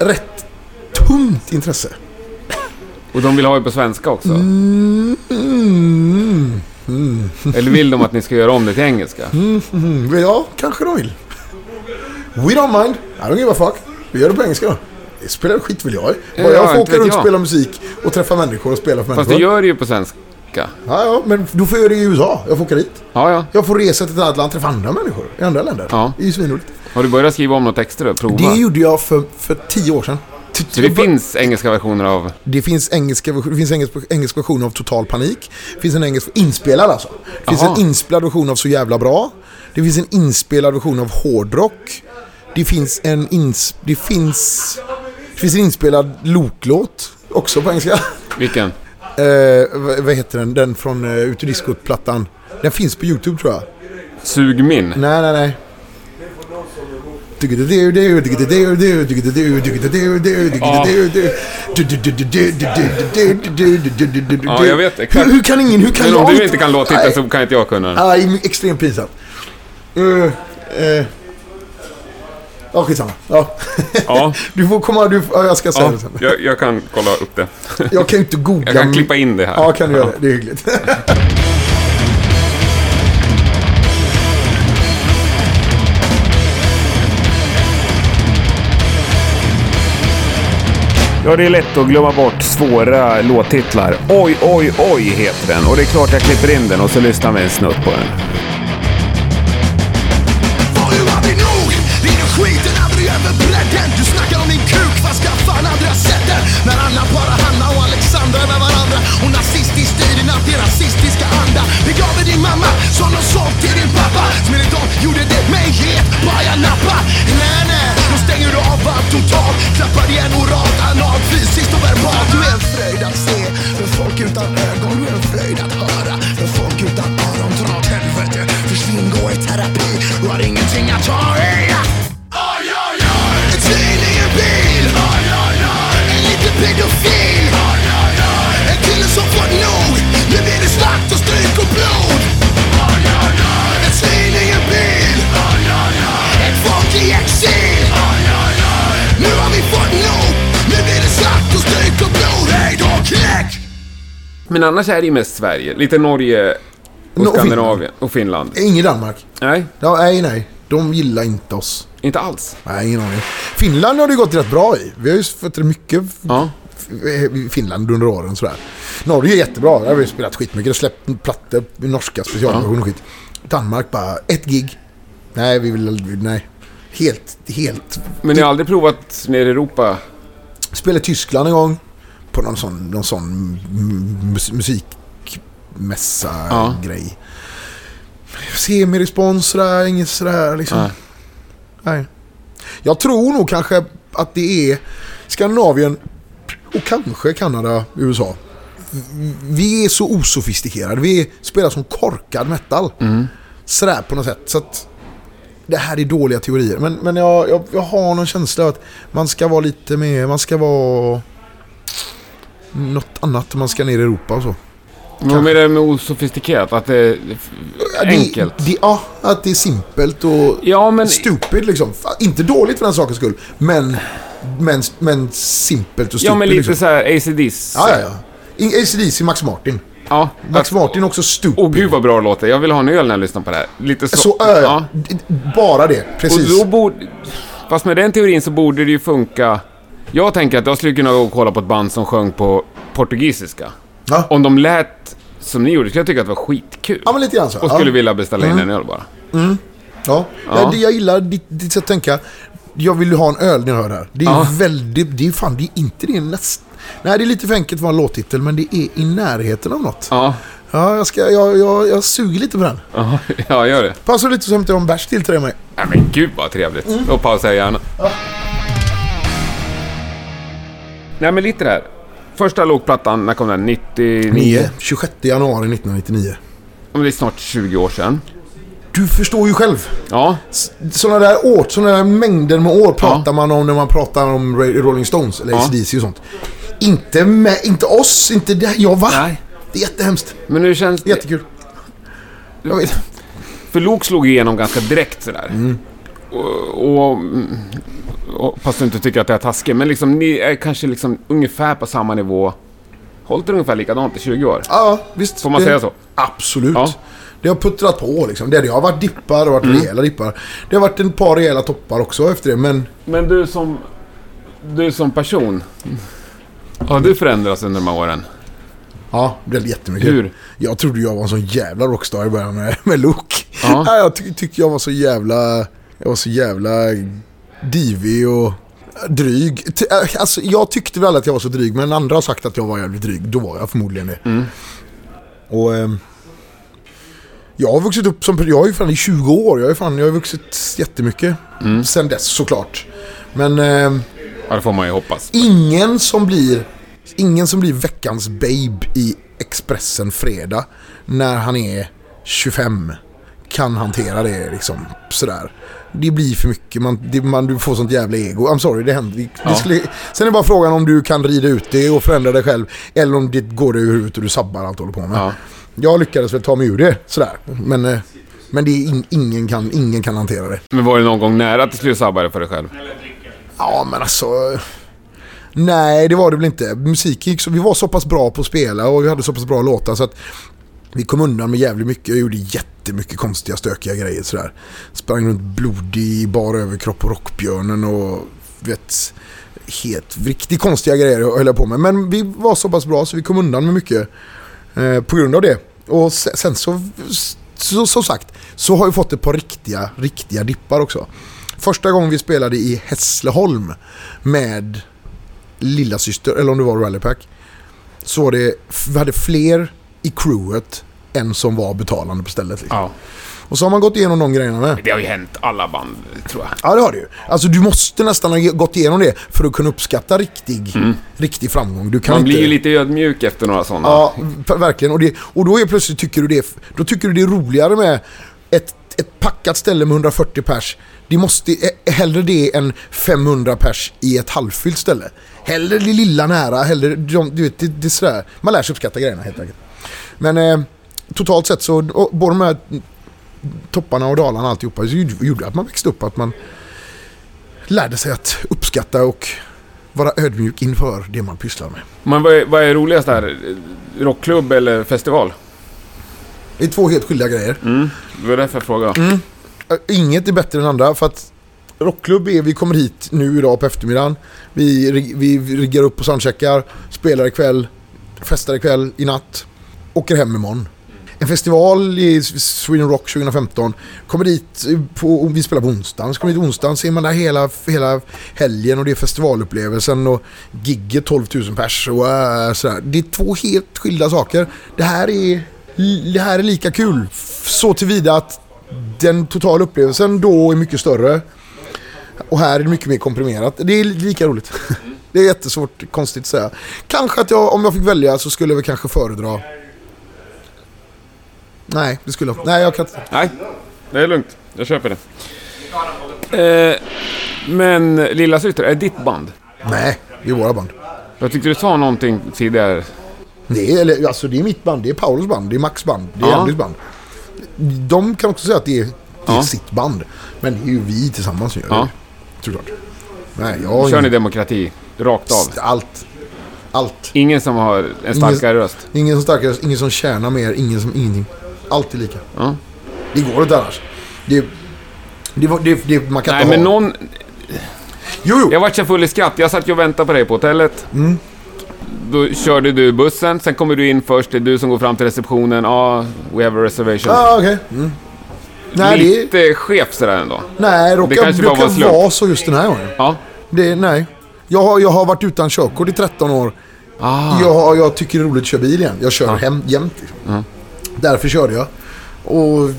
Rätt tungt intresse. Och de vill ha det på svenska också? Mm, Eller vill de att ni ska göra om det till engelska? mm. Ja, kanske de vill. We don't mind. I don't give a fuck. Vi gör det på engelska då. Det spelar skit väl jag. Bara Ja, jag får åka runt och spela musik och träffa människor och spela för Fast människor. du gör det ju på svenska. Ja, ja, men då får jag göra det i USA. Jag får åka dit. Ja, ja. Jag får resa till ett annat land och träffa andra människor i andra länder. Ja. Det är ju svinroligt. Har du börjat skriva om några texter då? Prova? Det gjorde jag för, för tio år sedan. Så det finns engelska versioner av... Det finns engelska, det finns engelsk, engelsk version av Total Panik. Det finns en engelsk, inspelad alltså. Det finns Jaha. en inspelad version av Så Jävla Bra. Det finns en inspelad version av Hårdrock. Det finns en, ins, det finns, det finns en inspelad Loklåt. Också på engelska. Vilken? Eh, vad, heter den? Den från uh, Ut ur diskot-plattan. Den finns på YouTube tror jag. Sug min? Nej, nej, nej. Ja, jag vet exakt. Hur, kan ingen, hur kan Men jag om du inte kan låttiteln så kan inte jag kunna den. Nej, extremt pinsamt. Uh, uh. Ja, skitsamma. Ja. Ja, Du får komma, du, ja, jag ska säga ja det sen. jag, jag kan kolla upp det. Jag kan ju inte googla. Jag kan klippa in det här. Ja, kan du göra det. Det är hyggligt. Ja, det är lätt att glömma bort svåra låttitlar. Oj, oj, oj heter den. Och det är klart jag klipper in den och så lyssnar vi en snutt på den. Får du aldrig nog? Din skiten aldrig över bredden Du snackar om din kuk, fast ska fan aldrig ha sett den När Anna bara Hanna och Alexandra är med varandra Och nazistisk stil i antirasistiska anda Begav med din mamma som de såg till din pappa Som enligt dem gjorde det mig het, bara nappa Nej nej, då stänger du av allt totalt Klappar igen oralt, fröjd att se. För folk utan ögon är en fröjd att höra. För folk utan öron Dra åt helvete, försvinn, gå i terapi. Du har ingenting att ta i. Men annars är det ju mest Sverige. Lite Norge och och Skandinavien och Finland. Inget Danmark. Nej, Ja, nej, nej. De gillar inte oss. inte alls. Nej, ingen aning. Finland har det gått rätt bra i. Vi har ju fått mycket Ja. Finland under åren sådär. Norge är jättebra. Där har vi spelat skitmycket. Och släppt plattor, norska specialversioner och skit. Danmark bara, ett gig. Nej, vi vill... Nej. Helt, helt... Men ni har aldrig provat nere i Europa? Spelade Tyskland en gång. På någon sån, någon sån mus musikmässa Ja. Semirespons sådär, inget sådär liksom. Nej. Nej. Jag tror nog kanske att det är Skandinavien och kanske Kanada, USA. Vi är så osofistikerade. Vi spelar som korkad metal. Sådär på något sätt. Så att det här är dåliga teorier. Men, men jag, jag, jag har någon känsla av att man ska vara lite mer... Man ska vara... Något annat om man ska ner i Europa och så. Vad menar du med osofistikerat? Att det är Ja, det- enkelt? Det, ja, att det är simpelt och Ja, men... stupid liksom. Inte dåligt för den sakens skull. Men, men, men simpelt och stupid Ja, men lite liksom. så här. Ja, ja, ja. AC/DC Max Martin. ja. Max Martin är också stupid. Åh gud vad bra det låter. Jag vill ha en öl när jag lyssnar på det här. Lite så. Så, äh, ja. bara det. Och Precis. då borde... Fast med den teorin så borde det ju funka... Jag tänker att jag skulle kunna gå och kolla på ett band som sjöng på portugisiska. Ja. Om de lät som ni gjorde skulle jag tycka att det var skitkul. ja, men lite grann så. Och skulle ja. vilja beställa in en öl bara. Ja. Ja. Ja. Det, jag gillar ditt, ditt sätt att tänka. Jag vill ju ha en öl när jag hör det här. Det är Ja. väldigt... Det är fan, det är inte det näst... Nej, det är lite för enkelt för en låttitel, men det är i närheten av något. Ja, Ja, jag, ska, jag, jag, jag suger lite på den. ja, ja gör det. Passar lite så hämtar jag en bärs till till dig och mig. Nej men gud vad trevligt. Då pausar jag gärna. Nej men lite där. Första lågplattan, när kom den? 99? 9. 26 januari 1999. Ja, men Det är snart 20 år sedan. Du förstår ju själv. Ja, Sådana där år, sådana där mängder med år pratar man om när man pratar om Rolling Stones eller Ja. AC/DC och sånt. Inte, med, inte oss, inte det. Jag va? Nej. Det är jättehemskt. men nu känns det... Jättekul. Jag vet. För Lok slog igenom ganska direkt sådär. Mm. Och, och, och, fast du inte tycker att det är taskigt, men liksom ni är kanske liksom ungefär på samma nivå. Hållit ungefär likadant i 20 år. Ja, visst. Får man det, säga så? Absolut. Ja. Det har puttrat på liksom. Det, det har varit dippar, det har varit Mm. rejäla dippar. Det har varit ett par rejäla toppar också efter det, men... Men du som... Du som person. Har du förändrats under de här åren? Ja, det är jättemycket. Hur? Jag trodde jag var en sån jävla rockstar i början med, med Luke. Ja. Ja. jag ty tyckte jag var så jävla... Jag var så jävla divig och dryg. Äh, Alltså, jag tyckte väl att jag var så dryg, men andra har sagt att jag var jävligt dryg. Då var jag förmodligen det. Mm. Och... ehm, jag har vuxit upp som... Jag är ju fan i 20 år. Jag, är fan, jag har vuxit jättemycket Mm. sen dess såklart. Men... ehm, Ja, det får man ju hoppas. Ingen som blir Ingen som blir veckans babe i Expressen fredag när han är 25 kan hantera det liksom sådär. Det blir för mycket, man, det, man, du får sånt jävla ego. I'm sorry, det händer. Det, Ja. skulle, sen är bara frågan om du kan rida ut det och förändra dig själv eller om det går dig ur huvudet och du sabbar allt du håller på med. Ja. Jag lyckades väl ta mig ur det sådär. Men, eh, men det är in, ingen, kan, ingen kan hantera det. Men var det någon gång nära att du skulle sabba det för dig själv? Ja, men alltså... Nej, det var det väl inte. Musiken gick så... Vi var så pass bra på att spela och vi hade så pass bra låtar så att vi kom undan med jävligt mycket. Jag gjorde jättemycket konstiga, stökiga grejer sådär. Sprang runt blodig i bar överkropp och Rockbjörnen och vet... Helt riktigt konstiga grejer höll jag på med. Men vi var så pass bra så vi kom undan med mycket eh, på grund av det. Och sen så, så, som sagt, så har vi fått ett par riktiga, riktiga dippar också. Första gången vi spelade i Hässleholm med lilla syster eller om det var Rallypack. Så var det, vi hade fler i crewet än som var betalande på stället. Liksom. Ja. Och så har man gått igenom de grejerna med. Det har ju hänt alla band, tror jag. Ja, det har det ju. Alltså du måste nästan ha gått igenom det för att kunna uppskatta riktig, riktig framgång. Du kan Mm. Man inte... blir ju lite ödmjuk efter några sådana. Ja, verkligen. Och, det, och då är plötsligt tycker du det, då tycker du det är roligare med ett, ett packat ställe med 140 pers. Det måste, eh, hellre det än 500 pers i ett halvfyllt ställe. Hellre det lilla nära, hellre, de, du vet, det, det är sådär. Man lär sig uppskatta grejerna helt enkelt. Men eh, totalt sett så, både de här topparna och dalarna alltihopa, gjorde- att man växte upp, att man lärde sig att uppskatta och vara ödmjuk inför det man pysslar med. Men vad är, vad är roligast där? Rockklubb eller festival? Det är två helt skilda grejer. Mm. Det var därför jag frågade. Äh, Inget är bättre än andra för att rockklubb är, vi kommer hit nu idag på eftermiddagen. Vi, vi riggar upp och soundcheckar, spelar ikväll, festar ikväll, i natt, åker hem imorgon. En festival i Sweden Rock 2015. Kommer dit på, vi spelar på onsdagen. Så kommer dit onsdagen, ser man där hela, hela helgen och det är festivalupplevelsen och gigget 12 000 pers och äh, sådär. Det är två helt skilda saker. Det här är, det här är lika kul. Så tillvida att den totala upplevelsen då är mycket större. Och här är det mycket mer komprimerat. Det är lika roligt. Det är jättesvårt, konstigt att säga. Kanske att jag, om jag fick välja så skulle jag väl kanske föredra... Nej, det skulle jag Nej, jag kan inte. Nej, det är lugnt. Jag köper det. Eh, men Lilla Syster, är det ditt band? Nej, det är våra band. Jag tyckte du sa någonting tidigare. Är, eller, alltså, det är mitt band, det är Paulos band, det är Max band, det är Ja. Andys band. De kan också säga att det är, det är Ja. sitt band. Men det är ju vi tillsammans som gör Ja. det. Såklart. Nej, jag Kör ni ingen- demokrati? Rakt av? Allt. Allt. Ingen som har en starkare röst? Ingen som starkare, ingen som tjänar mer, ingen som ingenting. Allt är lika. Ja. Det går inte annars. Det, det, det, det man kan Nej, inte men ha. någon... Jo, jo. Jag vart så full i skratt. Jag satt ju och väntade på dig på hotellet. Mm. Då körde du bussen, sen kommer du in först. Det är du som går fram till receptionen. Ja, we have a reservation. Ah, okej. Mm. Nej, det, Lite chef sådär ändå. nej, det råkar, kanske det bara var slump. vara så just den här gången. Ja. Det, nej. Jag har, jag har varit utan körkort i 13 år. Ah. Jag, jag tycker det är roligt att köra bil igen. Jag kör hem jämt. Liksom. Därför körde jag. Och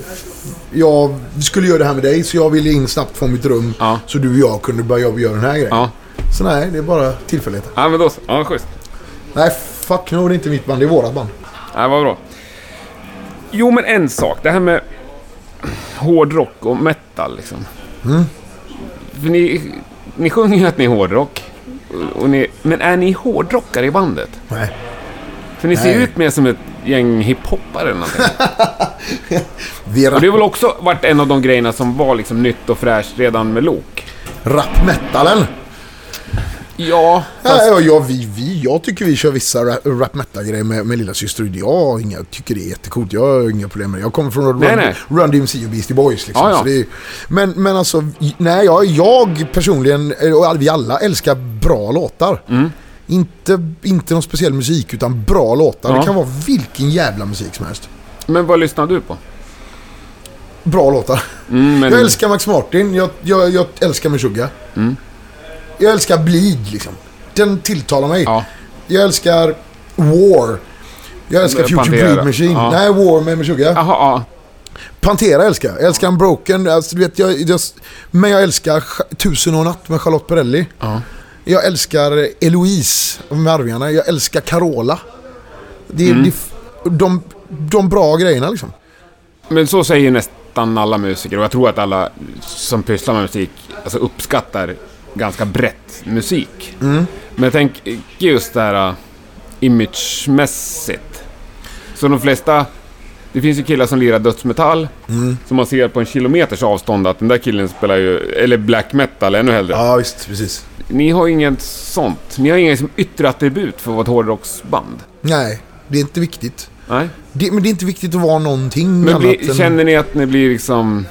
jag skulle göra det här med dig så jag ville in snabbt från mitt rum. Ja. Så du och jag kunde börja göra den här grejen. Ja. Så nej, det är bara tillfälligheter. Ja, men då så. Ja, schysst. Nej, fuck no, det är inte mitt band. Det är vårat band. Ja, vad bra. Jo, men en sak. Det här med hårdrock och metal liksom. Mm. För ni, ni sjunger ju att ni är hårdrock. Och- Och ni, men är ni hårdrockare i bandet? Nej. För ni ser Nej. ut mer som ett gäng hiphoppare eller någonting. Och det har väl också varit en av de grejerna som var liksom nytt och fräscht redan med Lok? rap metalen. Ja, fast, ja, ja, vi, vi, jag tycker vi kör vissa rap, metal-grejer med, med lilla syster. Jag inga, tycker det är jättecoolt. Jag har inga problem med det. Jag kommer från Run, Nej, nej. Run DMC och Beastie Boys. Liksom. Ja, ja. Är, men, men alltså, nej, jag, jag personligen, och vi alla, älskar bra låtar. Mm. Inte, inte någon speciell musik, utan bra låtar. Ja. Det kan vara vilken jävla musik som helst. men vad lyssnar du på? Bra låtar. Mm, men, Jag älskar Max Martin, jag, jag, jag älskar Meshuggah. Mm. Jag älskar Bleed liksom. Den tilltalar mig. Ja, Jag älskar War. Jag älskar Future Pantera. Breed Machine. Ja. Nej, War med Meshuggah. ja. Pantera älskar jag. Älskar Unbroken. Alltså, du vet, jag, jag, men jag älskar Tusen och natt med Charlotte Perrelli. ja. Jag älskar Eloise med Arvingarna. Jag älskar Carola. Det är Mm. det, de, de bra grejerna liksom. Men så säger ju nästan alla musiker och jag tror att alla som pysslar med musik alltså uppskattar ganska brett musik. Mm. Men tänker just det här uh, imagemässigt. Så de flesta... Det finns ju killar som lirar dödsmetall. Mm. Som man ser på en kilometers avstånd att den där killen spelar ju... Eller black metal ännu hellre. Ja, visst. Precis. Ni har inget sånt. Ni har inget som yttre attribut för att vara ett hårdrocksband. Nej, det är inte viktigt. Nej. Det, men det är inte viktigt att vara någonting Men annat blir, än... känner ni att ni blir liksom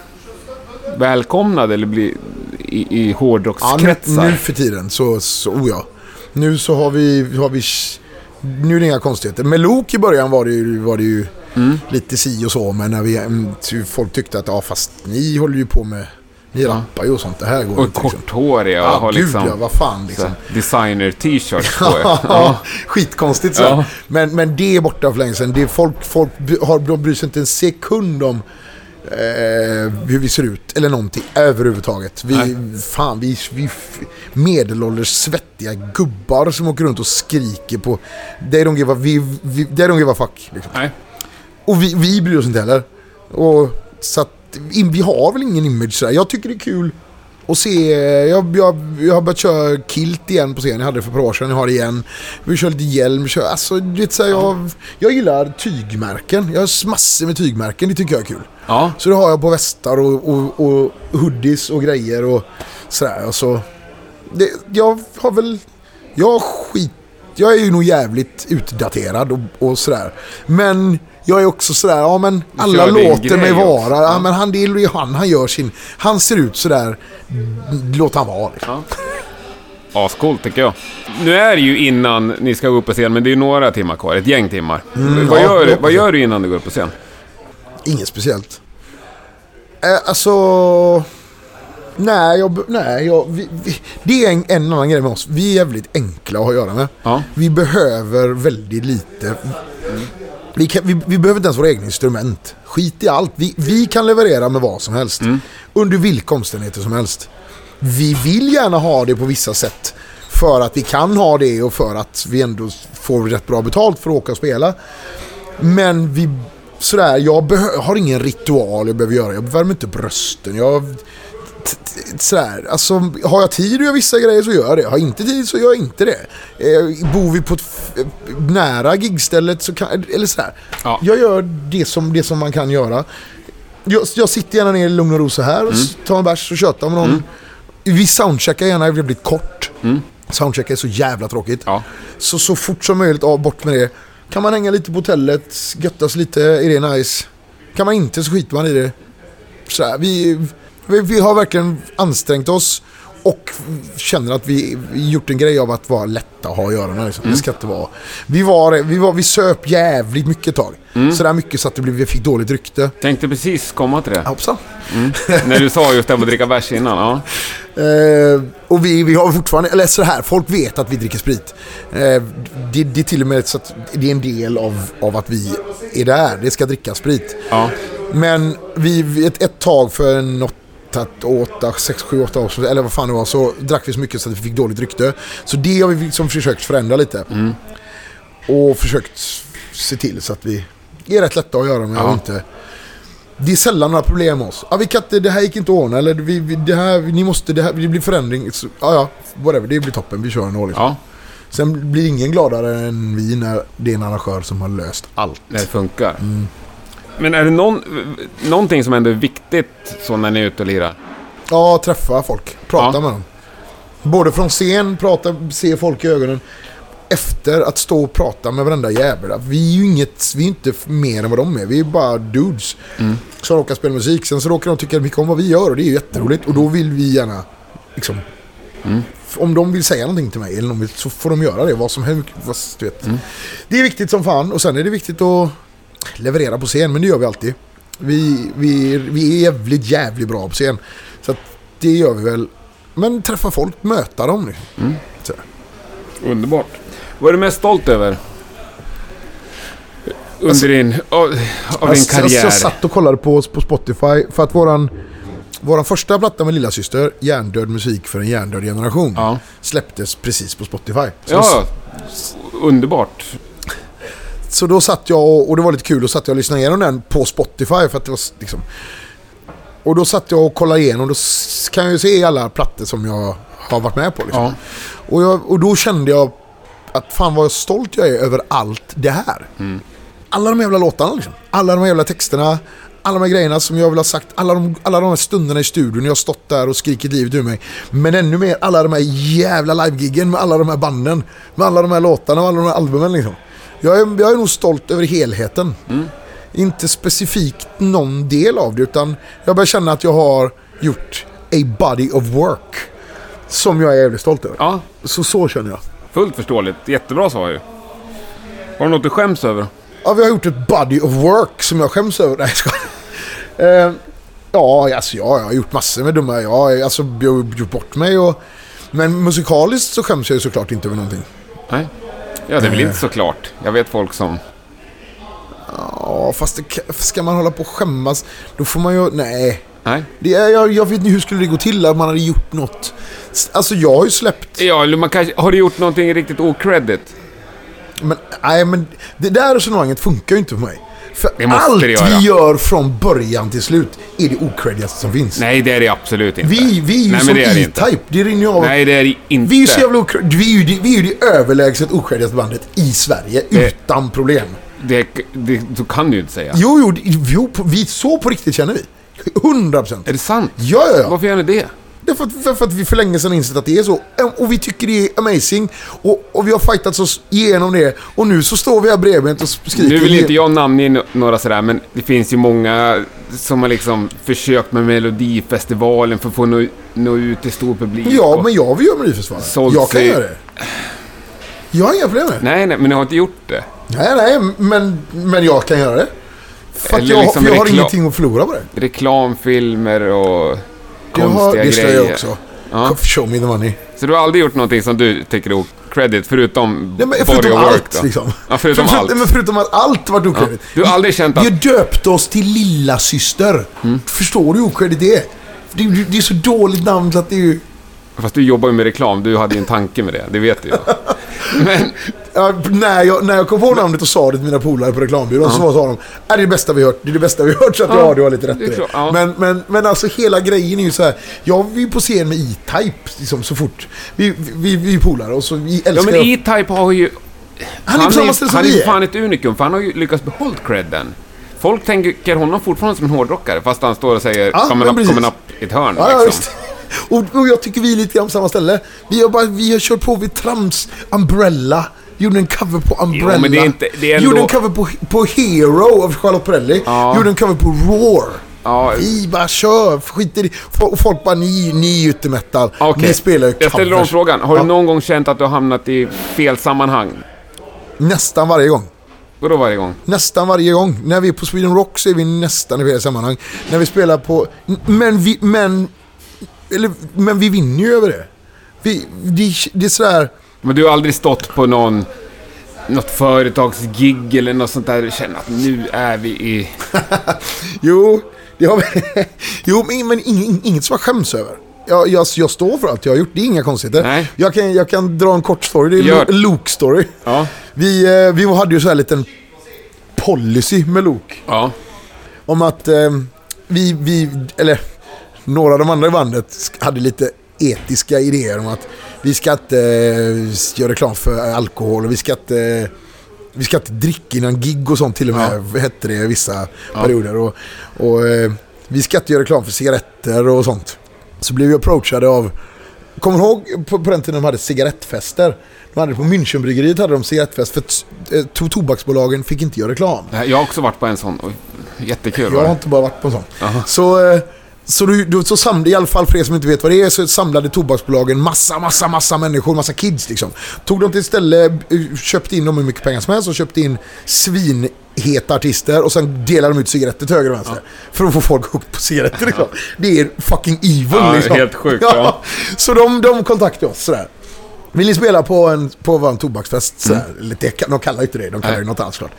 välkomnade eller blir i, i Ja, nu, hårdrockskretsar? nu för tiden så, så oh ja. Nu så har vi, har vi... Nu är det inga konstigheter. Med Lok i början var det ju, var det ju Mm. lite si och så. Men när vi, mm, folk tyckte att ja, fast ni håller ju på med... Ni rappar ju och sånt. Det här går och inte. Liksom. korthåriga och Ja, har gud liksom ja. Vad fan liksom. designer-t-shirts på. Ja, Ja. skitkonstigt så. Ja. Men, men det är borta för länge sedan. Det är folk, folk har, de bryr sig inte en sekund om eh, hur vi ser ut. Eller någonting överhuvudtaget. Vi, Nej. fan, vi, vi medelålders svettiga gubbar som åker runt och skriker på... They don't give a, vi, vi, they don't give a fuck. Liksom. Och vi, vi bryr oss inte heller. Och, så att, in- vi har väl ingen image sådär. Jag tycker det är kul att se. Jag, jag, jag har börjat köra kilt igen på scen. Jag hade det för ett par år sedan. Jag har det igen. Vi kör lite hjälm. Kör, alltså, du vet, så här, jag, jag gillar tygmärken. Jag har massor med tygmärken. Det tycker jag är kul. Ja. Så det har jag på västar och, och, och hoodies och grejer och sådär. Och så, det, jag har väl Jag skit... Jag är ju nog jävligt utdaterad och, och sådär. Men jag är också sådär, ja men alla låter mig vara. Ja. Ja. men han, det är ju han, han gör sin... Han ser ut sådär. Låt han vara liksom. Ascoolt tycker jag. Nu är det ju innan ni ska gå upp på scen, men det är ju några timmar kvar. Ett gäng timmar. vad, Mm, ja, gör, du- vad gör du innan du går upp på scen? Inget speciellt. Eh, alltså... Nej, jag, nej jag, vi, vi, det är en, en annan grej med oss. Vi är jävligt enkla att ha att göra med. Ja. Vi behöver väldigt lite. Vi, kan, vi, vi behöver inte ens våra egna instrument. Skit i allt. Vi, vi kan leverera med vad som helst. Under vilka omständigheter som helst. Vi vill gärna ha det på vissa sätt. För att vi kan ha det och för att vi ändå får rätt bra betalt för att åka och spela. Men vi... Sådär, jag har ingen ritual jag behöver göra. Jag värmer inte brösten. Jag... Sådär, alltså har jag tid att göra vissa grejer så gör jag det. Har jag inte tid så gör jag inte det. Eh, bor vi på ett nära gigstället så kan... Eller sådär. Ja. Jag gör det som, det som man kan göra. Jag, jag sitter gärna ner i lugn och ro så här och s- tar en bärs och tjötar med någon. Vi soundcheckar gärna väldigt kort. Soundcheck är så jävla tråkigt. Ja. Så, så fort som möjligt av bort med det. Kan man hänga lite på hotellet, göttas lite, är det nice. Kan man inte så skiter man i det. Så här, vi, vi, vi har verkligen ansträngt oss och känner att vi, gjort en grej av att vara lätta att ha att göra med. Liksom. Det ska inte vara. Vi, var, vi, var, vi söp jävligt mycket ett tag. Så där mycket så att det blev, vi fick dåligt rykte. Tänkte precis komma till det. Hoppsan. När du sa just det med att dricka bärs innan. Ja. Eh, och vi, vi har fortfarande, eller så här, folk vet att vi dricker sprit. Eh, det, det är till och med så att det är en del av, av att vi är där. Det ska drickas sprit. Ja. Men vi, ett, ett tag för en åtta, åtta, sex, sju, åtta år sedan, eller vad fan det var, så drack vi så mycket så att vi fick dåligt rykte. Så det har vi liksom försökt förändra lite. Och försökt se till så att vi är rätt lätta att göra med Ja. och inte... Det är sällan några problem med oss. Ja, vi kan inte, det här gick inte att ordna, eller vi, vi, det här, ni måste, det här, det blir förändring. Så, ja, ja, whatever, det blir toppen, vi kör ändå liksom. ja, Sen blir ingen gladare än vi när det är en arrangör som har löst allt. när det funkar. Men är det någon, någonting som ändå är viktigt så när ni är ute och lirar? Ja, träffa folk. Prata Ja. med dem. Både från scen, prata, se folk i ögonen. Efter att stå och prata med varenda jävel. Vi är ju inget, vi är inte mer än vad de är. Vi är bara dudes. Som råkar spela musik. Sen så råkar de tycka mycket om vad vi gör och det är ju jätteroligt. Och då vill vi gärna, liksom... Om de vill säga någonting till mig eller någon vill, så får de göra det. Vad som helst. vad- Du vet. Det är viktigt som fan. Och sen är det viktigt att leverera på scen. Men det gör vi alltid. Vi, vi, vi är jävligt, jävligt bra på scen. Så att det gör vi väl. Men träffa folk, möta dem. Liksom. Så. Underbart. Vad är du mest stolt över? Under din, av, av din Jag, karriär? jag satt och kollade på, på Spotify för att våran, våran första platta med lilla syster, Hjärndöd musik för en hjärndöd generation, Ja. släpptes precis på Spotify. Så, Ja, underbart. Så då satt jag och, och det var lite kul, då satt jag och lyssnade igenom den på Spotify för att det var liksom... Och då satt jag och kollade igenom, då kan jag ju se alla plattor som jag har varit med på. Liksom. Ja. Och, jag, och då kände jag att fan vad stolt jag är över allt det här. Alla de jävla låtarna liksom. Alla de jävla texterna. Alla de här grejerna som jag vill ha sagt. Alla de, alla de här stunderna i studion jag har stått där och skrikit livet ur mig. Men ännu mer alla de här jävla livegiggen med alla de här banden. Med alla de här låtarna och alla de här albumen liksom. Jag är, jag är nog stolt över helheten. Inte specifikt någon del av det utan jag börjar känna att jag har gjort a body of work. Som jag är jävligt stolt över. Ja, Så så känner jag. fullt förståeligt. Jättebra svar ju. Har du något du skäms över? Ja, vi har gjort ett body of work som jag skäms över. Nej, jag eh, Ja, alltså jag, har gjort massor med dumma... Jag, alltså, jag har gjort bort mig och... Men musikaliskt så skäms jag ju såklart inte över någonting. Nej. Ja, det är väl inte så klart. Jag vet folk som... Ja, fast det, ska man hålla på och skämmas, då får man ju... Nej. Nej. Det är, jag, jag vet inte hur skulle det gå till att man hade gjort något. Alltså jag har ju släppt... Ja, eller man kanske... Har du gjort någonting riktigt okredit? Men, nej, men det där resonemanget funkar ju inte för mig. För Det måste allt det göra. vi gör från början till slut är det ocredigaste som finns. Nej, det är det absolut inte. Vi, vi är ju Nej, som det det. E-Type. Det rinner ju av. Nej, det är det inte. Vi är ju så jävla vi är ju, det- vi är ju det överlägset oskäligaste bandet i Sverige. Det- Utan problem. Det, det, så kan du ju inte säga. Jo, jo, jo vi, så på riktigt känner vi. 100 procent. Är det sant? Ja, ja, ja. Varför gör ni det? Därför att, därför att vi för länge sedan insett att det är så. Och vi tycker det är amazing. Och, och vi har fightats oss igenom det. Och nu så står vi här bredvid och skriker. Nu vill inte jag namnge några sådär, men det finns ju många som har liksom försökt med Melodifestivalen för att få nå, nå ut till stor publik. Ja, men jag vill göra Melodifestivalen. Jag kan sig- göra det. Jag har inga problem med det. Nej, nej, men ni har inte gjort det. Nej, nej, men, men jag kan göra det. För jag, liksom för jag har ingenting att förlora på det. Reklamfilmer och konstiga det grejer. jag också. Ja. Show me the money. Så du har aldrig gjort någonting som du tycker är credit förutom Nej, men body förutom of work allt då? liksom. Ja, förutom För- allt. Men förutom att allt varit okredit. Du har aldrig känt Vi att... har döpt oss till lilla syster. Mm. Förstår du hur okredit det är? Det, är- det är så dåligt namn så att det är ju... Fast du jobbar ju med reklam, du hade ju en tanke med det, det vet du ju. Men, Ja, när, jag, när jag kom på namnet och sa det till mina polare på reklambyrån så sa de det är det bästa vi hört, det är det bästa vi hört. Så att Ja, ja, du har lite rätt i det. klart, ja. Men, men, men alltså hela grejen är ju så här. Jag vill på scen med E-Type liksom, så fort. Vi, vi, vi är polare och så vi ja älskar... men E-Type har ju... han är på samma ställe som han är vi ju är. fan ett unikum, för han har ju lyckats behålla credden. Folk tänker honom fortfarande som en hårdrockare, fast han står och säger Ja, upp, precis. kommer upp i ett hörn Ja, ja, liksom. Och, och jag tycker vi är lite grann på samma ställe. Vi har, bara, vi har kört på vid Trams Umbrella. Gjorde en cover på Umbrella. men det är inte- det är ändå- Gjorde en cover på, på Hero av Charlotte Perrelli. Ja. Gjorde en cover på Roar. Ja, Vi bara kör, skiter i... Och folk bara, ni, ni är ute metal. okej. Ni spelar ju Jag ställer om covers. frågan. Har Ja. du någon gång känt att du har hamnat i fel sammanhang? Nästan varje gång. Vadå varje gång? Nästan varje gång. När vi är på Sweden Rock så är vi nästan i fel sammanhang. När vi spelar på... Men vi, men, eller, men vi vinner ju över det. Vi, det, det är sådär... Men du har aldrig stått på någon... Något företagsgig eller något sånt där och känner att nu är vi i... Jo, det har vi. jo men, men ing, inget som jag skäms över. Jag, jag, jag står för allt jag har gjort, det är inga konstigheter. Nej. Jag kan, jag kan dra en kort story, det är en Luke-story. Ja. Vi, eh, vi hade ju så här liten policy med Luke. Ja. Om att eh, vi, vi, eller några av de andra i bandet hade lite etiska idéer om att vi ska inte eh, göra reklam för alkohol och vi ska inte, vi ska inte dricka innan gig och sånt till och med, hette det i vissa perioder. Och, och eh, vi ska inte göra reklam för cigaretter och sånt. Så blev vi approachade av, kommer du ihåg på, på den tiden de hade cigarettfester? De hade på Münchenbryggeriet hade de cigarettfest för eh, to- tobaksbolagen fick inte göra reklam. Jag har också varit på en sån. Jättekul Jag har det. inte bara varit på en sån. Aha. Så, så, du, du, så samlade, i alla fall för er som inte vet vad det är, så samlade tobaksbolagen massa, massa, massa människor, massa kids liksom. Tog dem till ett ställe, eh, köpte in dem hur mycket pengar som helst och köpte in svinheta artister och sen delade de ut cigaretter till höger och vänster. För att få folk hooked på cigaretter liksom. Det är fucking evil Ja, liksom. helt sjukt, ja. Så de, de kontaktade oss sådär. Vill ni spela på en, på vår tobaksfest? Sådär. Eller det, de kallar ju inte det, de kallar det något annat såklart.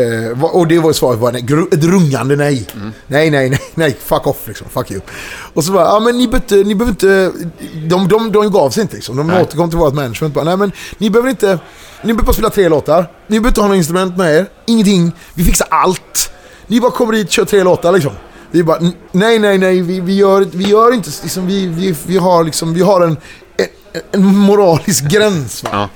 Eh, och det var svaret var nej, ett rungande nej. Nej, nej, nej, nej, fuck off liksom, fuck you. Och så bara, ja men ni behöver inte, ni behöver inte, de, de, de gav sig inte liksom. De Nej. återkom till vårt management bara, nej men ni behöver inte, ni behöver bara spela tre låtar. Ni behöver inte ha några instrument med er, ingenting. Vi fixar allt. Ni bara kommer dit, kör tre låtar liksom. Vi bara, "N- nej, nej, nej, vi, vi, gör, vi gör inte, liksom, vi, vi, vi har liksom, vi har en, en, en moralisk gräns va. Ja.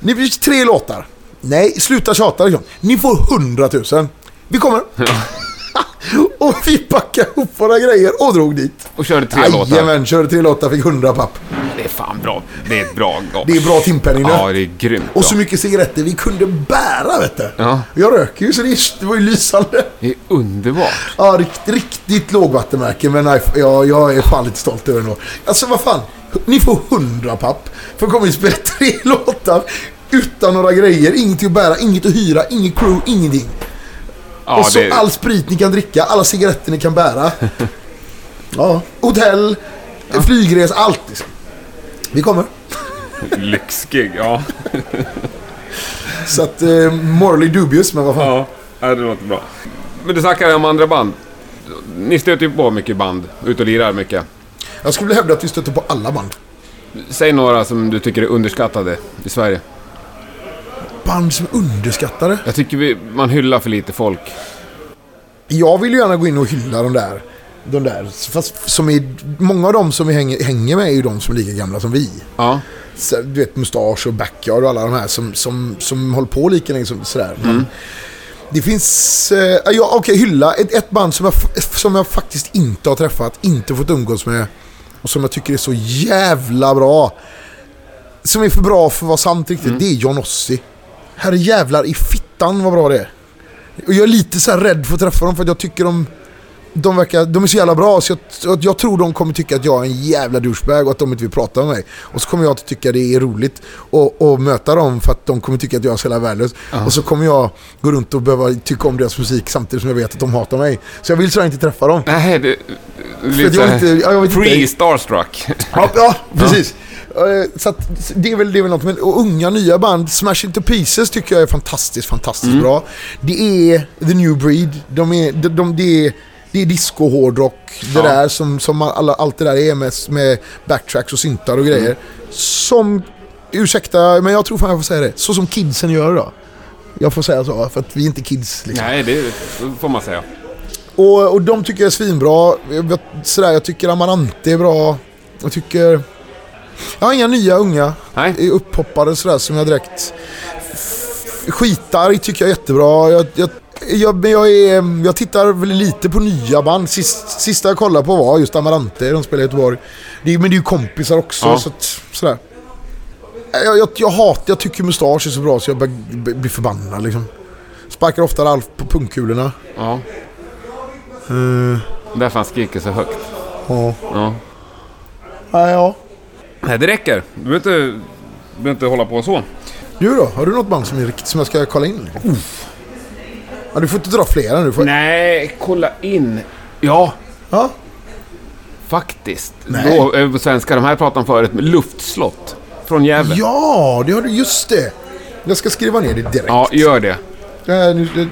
Ni vill tre låtar. Nej, sluta tjata liksom. Ni får 100 000. Vi kommer. och vi packade ihop våra grejer och drog dit. Och körde tre låtar. Jajamän, körde tre låtar, fick 100 papp. Det är fan bra. Det är ett bra gage. Det är bra timpenning nu. Ja, det är grymt bra. Och så mycket cigaretter vi kunde bära vet du. Ja. Jag röker ju så det, det var ju lysande. Det är underbart. Ja, rikt, riktigt lågvattenmärke men nej, ja, jag är fan lite stolt över det ändå. Alltså vad fan, ni får 100 papp för att komma och spela tre låtar utan några grejer, inget att bära, inget att hyra, inget crew, ingenting. Ja, och så det, all sprit ni kan dricka, alla cigaretter ni kan bära. ja, hotell, flygresa, allt liksom. Vi kommer. Lyxgig, ja. Så att, eh, morally dubious, men vad fan. Ja, ja, det låter bra. Men du snackar om andra band. Ni stöter ju på mycket band, ut och lirar mycket. Jag skulle hävda att vi stöter på alla band. Säg några som du tycker är underskattade i Sverige. Band som är underskattade. Jag tycker vi, man hyllar för lite folk. Jag vill ju gärna gå in och hylla de där. De där. Fast som är, många av dem som vi hänger, hänger med är ju de som är lika gamla som vi. Ja. Så, du vet Mustasch och Backyard och alla de här som, som, som håller på lika länge som sådär. Men det finns, eh, ja okej hylla, ett, ett band som jag, f- som jag faktiskt inte har träffat, inte fått umgås med. och som jag tycker är så jävla bra. Som är för bra för att vara sant riktigt. Det är John Ossie. Herre jävlar i fittan vad bra det är. Och jag är lite så här rädd för att träffa dem för att jag tycker de... De, verkar, de är så jävla bra så jag, jag tror de kommer tycka att jag är en jävla douchebag och att de inte vill prata med mig. Och så kommer jag att tycka det är roligt att att möta dem för att de kommer tycka att jag är så jävla värdelös. Och så kommer jag gå runt och behöva tycka om deras musik samtidigt som jag vet att de hatar mig. Så jag vill så inte träffa dem. Nej, det... Lite jag inte- ja, jag vet inte. Pre-starstruck. Ja, ja precis. Eh, Så att det är väl, det är väl något. Men, och unga nya band, Smash Into Pieces tycker jag är fantastiskt, fantastiskt Mm. bra. Det är The New Breed. De är, de, de, det är, det är disco, hårdrock, det Ja. där som, som alla, allt det där är med, med backtracks och syntar och grejer. Mm. Som, ursäkta, men jag tror fan jag får säga det, så som kidsen gör då. Jag får säga så, för att vi är inte kids liksom. Nej, det får man säga. Och, och de tycker jag är svinbra. Jag, sådär, jag tycker Amarante är bra. Jag tycker... Jag har inga nya unga Nej. upphoppare sådär som jag direkt... Skitar tycker jag är jättebra. Jag, jag, jag, men jag, är, jag tittar väl lite på nya band. Sist, sista jag kollade på var just Amarante. De spelar i Göteborg. Det men det är ju kompisar också. Ja. Så att, sådär. Jag, jag, jag hatar, jag tycker mustasch är så bra så jag blir förbannad liksom. Sparkar ofta Ralf på pungkulorna. Ja. Uh, Därför han skriker så högt. ja. Ja. Ja, ja. Nej, det räcker. Du behöver inte, du behöver inte hålla på så. Du då? Har du något band som är riktigt som jag ska kolla in? Ja, du får inte dra flera nu. Får... Nej, kolla in. Ja, Ja. faktiskt. Nej. Då, eh, på svenska, de här pratade om förut. Luftslott. Från Gävle. ja, det har du. Just det. Jag ska skriva ner det direkt. Ja, gör det. Här, nu, det,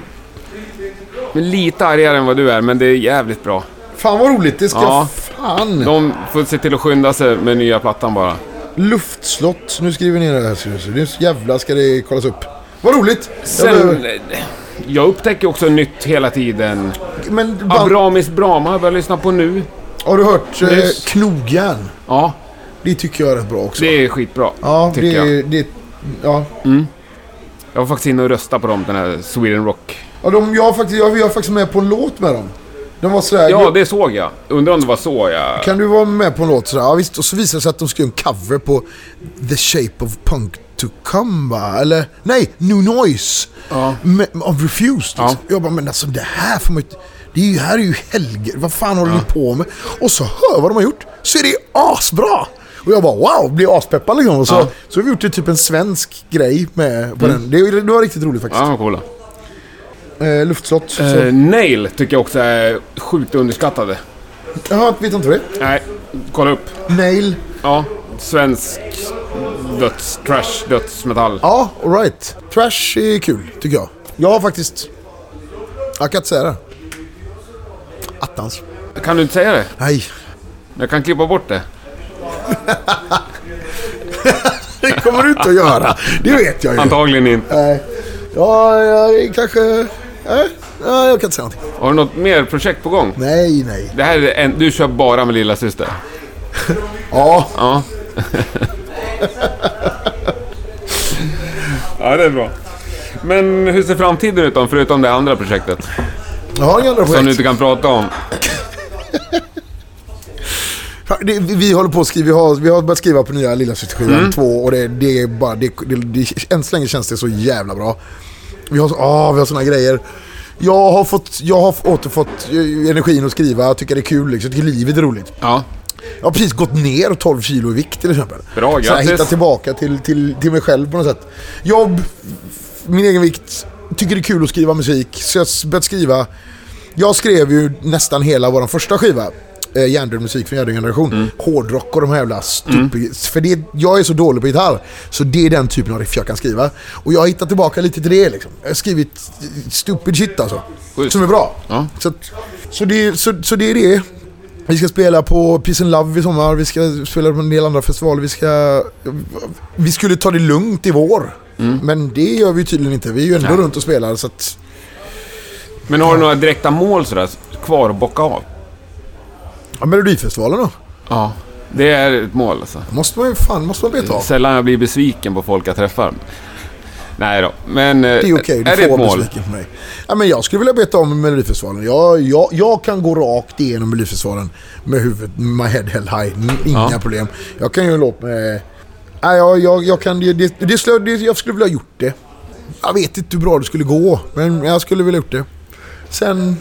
Men lite argare än vad du är, men det är jävligt bra. fan vad roligt. Det ska Ja. fan. De får se till att skynda sig med nya plattan bara. Luftslott. Nu skriver ner det här. Nu jävlar ska det kollas upp. Vad roligt. Jag Sen, eh, jag upptäcker också nytt hela tiden. Men band, Abramis Brahma har jag börjat lyssna på nu. har du hört eh. Knogjärn? Ja, Det tycker jag är rätt bra också. det är skitbra. ja, tycker det, jag. det, ja. Jag var faktiskt inne och röstade på dem, den här Sweden Rock. ja de, jag, faktiskt, jag, jag är faktiskt med på en låt med dem. De var sådär... Ja, det såg jag. Undrar om det var så jag... Kan du vara med på en låt sådär? Ja, visst. Och så visade det sig att de skulle göra en cover på The Shape of Punk va? Eller nej, New Noise. Ja. Med, av Refused. Ja. Jag bara, men alltså det här får man ju... Det är ju, här är ju helger. Vad fan håller ni på med? Och så hör vad de har gjort. Så är det asbra! Och jag bara wow, blir aspeppad liksom. Och så, Ja. så har vi gjort det typ en svensk grej med på den. Det, det var riktigt roligt faktiskt. Ja, coola. Eh, luftslott. Eh, Nail tycker jag också är sjukt underskattade. Jaha, vet inte vad det är. Nej, kolla upp. Nail. Ja, svensk döds... Trash, dödsmetall. Ja, alright. Trash är kul, tycker jag. Jag har faktiskt... Jag kan inte säga det. Attans. Kan du inte säga det? Nej. Jag kan klippa bort det. Det kommer du inte att göra. Det vet jag ju. Antagligen inte. Nej. Ja, jag kanske... Nej, ja, jag kan inte säga någonting. Har du något mer projekt på gång? Nej, nej. Det här är en, du kör bara med lilla syster. Ja, Ja. Ja, det är bra. Men hur ser framtiden ut då, förutom det andra projektet? jag har inga andra Som du projekt. inte kan prata om. Det, vi, håller på att skriva, vi har, vi har börjat skriva på nya Lilla Systerskivan Mm. 2 och det, det är bara, det, det, det, än så länge känns det så jävla bra. Vi har, ah, vi har såna grejer. Jag har, fått, jag har återfått eh, energin att skriva, jag tycker det är kul, liksom. jag tycker livet är roligt. Ja. Jag har precis gått ner 12 kilo i vikt till exempel. Bra, Så jag grattis. hittat tillbaka till, till, till mig själv på något sätt. Jobb, min egen vikt, tycker det är kul att skriva musik. Så jag har börjat skriva. Jag skrev ju nästan hela vår första skiva. Eh, Hjärndöd musik från Hjärndöd generation. Mm. Hårdrock och de här jävla stup... För det, jag är så dålig på gitarr. Så det är den typen av riff jag kan skriva. Och jag har hittat tillbaka lite till det liksom. Jag har skrivit stupid shit alltså. Schysst. Som är bra. Ja. Så, så, det, så, så det är det. Vi ska spela på Peace and Love i sommar, vi ska spela på en del andra festivaler, vi ska... Vi skulle ta det lugnt i vår. Men det gör vi tydligen inte. Vi är ju ändå Nej. runt och spelar så att... Men har du några direkta mål sådär, kvar att bocka av? Ja, Melodifestivalen då? Ja. Det är ett mål alltså. Måste man ju fan, måste man beta av. Sällan jag blir besviken på folk jag träffar. Nej då, men... eh, Det är okej, är du ett får mål? besviken på mig. Ja, men jag skulle vilja beta om Melodifestivalen. Jag, jag, jag kan gå rakt igenom Melodifestivalen med huvudet, my head held high. Inga Ja. problem. Jag kan ju en låt med... Nej, jag, jag, jag kan... Det, det, det, jag skulle vilja ha gjort det. Jag vet inte hur bra det skulle gå, men jag skulle vilja gjort det. Sen...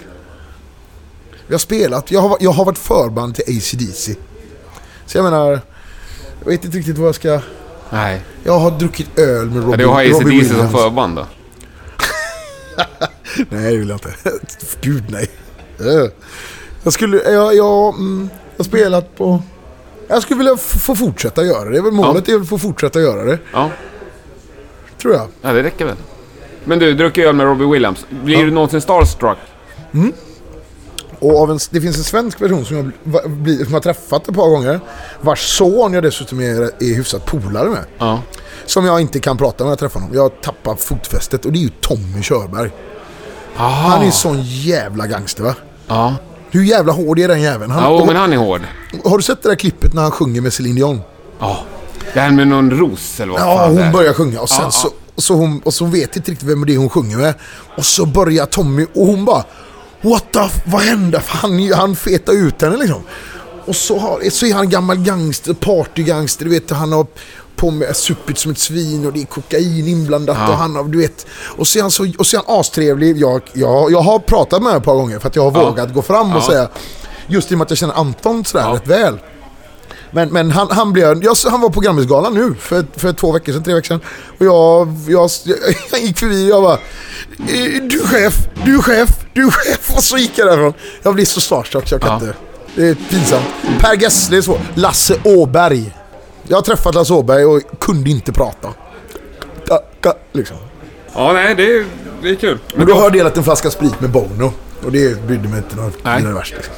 Vi har spelat. Jag har, jag har varit förband till AC/DC. Så jag menar... Jag vet inte riktigt vad jag ska... Nej. Jag har druckit öl med Robin, Ja, du har Robin AC/DC som Williams. förband då? Nej, det vill jag inte. Gud, nej. Eh. Jag skulle... Jag, jag, mm, jag har spelat på... Jag skulle vilja få fortsätta göra det. Målet är att få fortsätta göra det. Ja. Tror jag. ja, det räcker väl. Men du, druckit öl med Robbie Williams. Blir du någonsin starstruck? Och av en, det finns en svensk person som jag bli- som har träffat ett par gånger. Vars son jag dessutom är, är hyfsat polare med. Ja. Som jag inte kan prata med när jag träffar honom. Jag tappar fotfästet och det är ju Tommy Körberg. Aha. Han är sån jävla gangster va? Ja. Hur jävla hård är den jäveln? Han, Ja, men han är hård. Har du sett det där klippet när han sjunger med Celine Dion? Ja. Det här med någon ros eller vad Ja, hon är. börjar sjunga och sen Ja, så, så, hon, och så vet inte riktigt vem det är hon sjunger med. Och så börjar Tommy och hon bara What the f- vad hände? Han, han fetar ut henne liksom. Och så, har, så är han gammal gangster, partygangster, du vet han har på med supit som ett svin och det är kokain inblandat Ja. och han har, du vet. Och så är han, så, och så är han astrevlig. Jag, jag, jag har pratat med honom ett par gånger för att jag har Ja. vågat gå fram och Ja. säga Just i och med att jag känner Anton sådär Ja. rätt väl. Men, men han, han, blev, jag, han var på Grammisgalan nu för, för två veckor sedan, tre veckor sedan. Och jag, jag, jag gick förbi och jag bara "Eh, Du är chef, du är chef, du är chef. Och så gick jag därifrån. Jag blir så starstruck så jag kan inte. Det är pinsamt. Per Gessle är så. Lasse Åberg. Jag har träffat Lasse Åberg och kunde inte prata. Ta- ka- Liksom. Ja, nej, det är, det är kul. Men då har jag delat en flaska sprit med Bono. Och det brydde mig inte något Nej. det värsta. Liksom.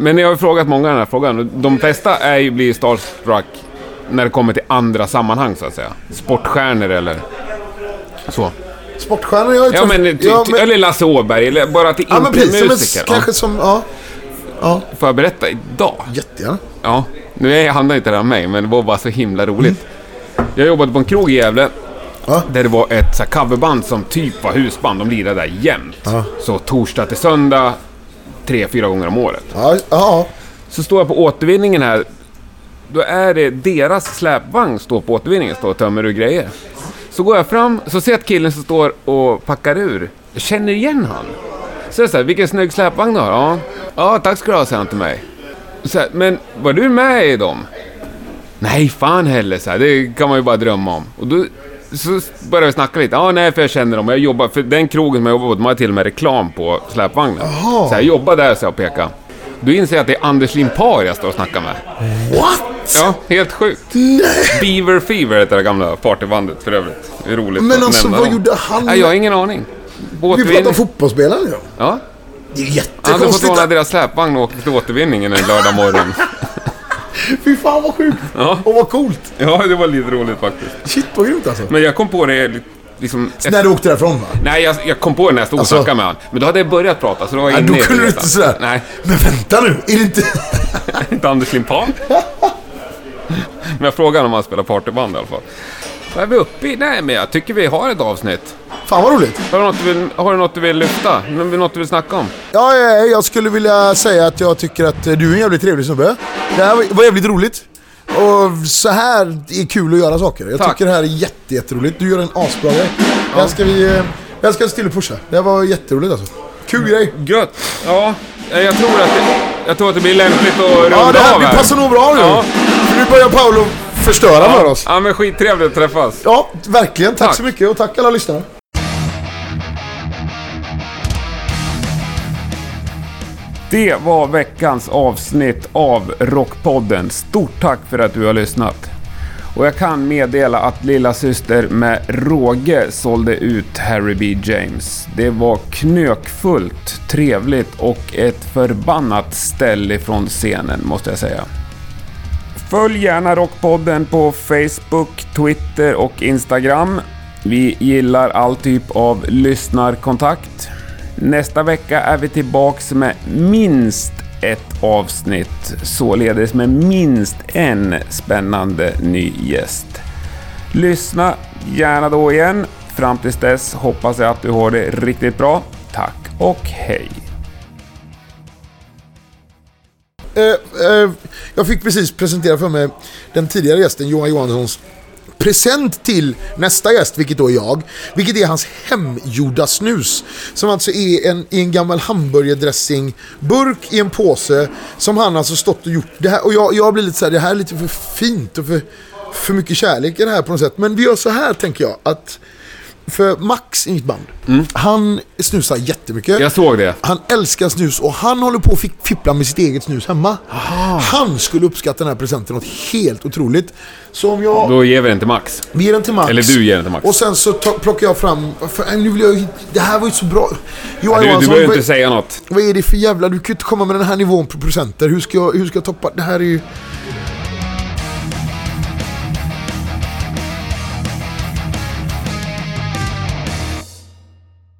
Men jag har ju frågat många den här frågan. De flesta är ju, blir starstruck när det kommer till andra sammanhang så att säga. Sportstjärnor eller så. Sportstjärnor, jag har Ja men, ja, men, eller Lasse Åberg, eller bara att det ja, inte precis. är musiker. kanske som... Ja, Ja. Får jag berätta idag? jättegärna. Ja, nu handlar inte det här om mig, men det var bara så himla roligt. Jag jobbade på en krog i Gävle. Ja. Där det var ett så coverband som typ var husband. De lirade där jämt. Ja. Så torsdag till söndag, tre, fyra gånger om året. Ja, ja. Så står jag på återvinningen här. Då är det deras släpvagn står på återvinningen, står och tömmer ur grejer. Så går jag fram, så ser jag att killen som står och packar ur, jag känner igen han. Så jag säger, vilken snygg släpvagn du har. Ja, ja tack ska du ha, säger han till mig. Så här, men var du med i dem? Nej, fan heller, så här, det kan man ju bara drömma om. Och då så började vi snacka lite. Ja, nej, för jag känner dem. Jag jobbar, för den krogen som jag jobbar på, de har till och med reklam på släpvagnen. Jaha. Så jag jobbar där, så jag pekar. Då inser jag att det är Anders Limpar jag står och snackar med. What? Ja, helt sjukt. Nej! Beaver Fever heter det gamla partybandet för övrigt. Det är roligt Men att alltså, nämna vad dem. gjorde han? Nej, jag har ingen aning. Vi Båtvinning. pratar fotbollsspelare nu. Ja. Det är Han hade fått jättekonstigt. låna deras släpvagn och åka till återvinningen en lördag morgon. Fy fan vad sjukt. Ja. Och vad coolt. ja, det var lite roligt faktiskt. Shit vad grymt alltså. Men jag kom på det li- liksom... När du åkte därifrån va? Nej, jag, jag kom på det när jag stod och Alltså- snackade med honom. Men då hade jag börjat prata, så då var jag Nej, inne då kunde du inte sådär. Nej, Men vänta nu, är det inte... inte Anders Limpar. Men jag frågade om han spelar partyband i alla fall. Vad är vi uppe i? Nej, men jag tycker vi har ett avsnitt. Fan vad roligt. Har du något du vill, har du något du vill lyfta? Något du vill snacka om? Ja, ja, ja, jag skulle vilja säga att jag tycker att eh, du är en jävligt trevlig snubbe. Det här var- jävligt roligt. Och så här är kul att göra saker. Jag Tack. tycker det här är jätte, jätteroligt. Du gör en asbra grej. Här ska vi... eh, här ska jag till och pusha. Det här var jätteroligt alltså. Kul grej. Gött! Ja, jag tror att det, jag tror att det blir lämpligt att runda Ja, det här av det här. passar nog bra nu. Ja. För nu börjar Paolo förstöra för oss. Ja, men skittrevligt att träffas. Ja, verkligen. Tack, Tack. så mycket och tack alla lyssnare. Det var veckans avsnitt av Rockpodden. Stort tack för att du har lyssnat. Och jag kan meddela att lilla syster med råge sålde ut Harry B. James. Det var knökfullt, trevligt och ett förbannat ställ ifrån scenen måste jag säga. Följ gärna Rockpodden på Facebook, Twitter och Instagram. Vi gillar all typ av lyssnarkontakt. Nästa vecka är vi tillbaks med minst ett avsnitt, således med minst en spännande ny gäst. Lyssna gärna då igen. Fram tills dess hoppas jag att du har det riktigt bra. Tack och hej! Eh, eh, jag fick precis presentera för mig den tidigare gästen Johan Johanssons present till nästa gäst, vilket då är jag. Vilket är hans hemgjorda snus. Som alltså är en, i en gammal hamburgerdressingburk i en påse. Som han alltså stått och gjort. Det här, och jag, jag blir lite så här, det här är lite för fint och för, för mycket kärlek i det här på något sätt. Men vi gör så här tänker jag. att för Max i mitt band, han snusar jättemycket. Jag såg det. Han älskar snus och han håller på att fi- fippla med sitt eget snus hemma. Han skulle uppskatta den här presenten något helt otroligt. Så om jag... Då ger vi den till Max. Vi ger den till Max. Eller du ger den till Max. Och sen så plockar jag fram... För, nu vill jag, det här var ju så bra. Johan Du, du Johansson, behöver vad, inte säga något. vad är det för jävla... Du kan ju inte komma med den här nivån på presenter. Hur ska jag, hur ska jag toppa? Det här är ju...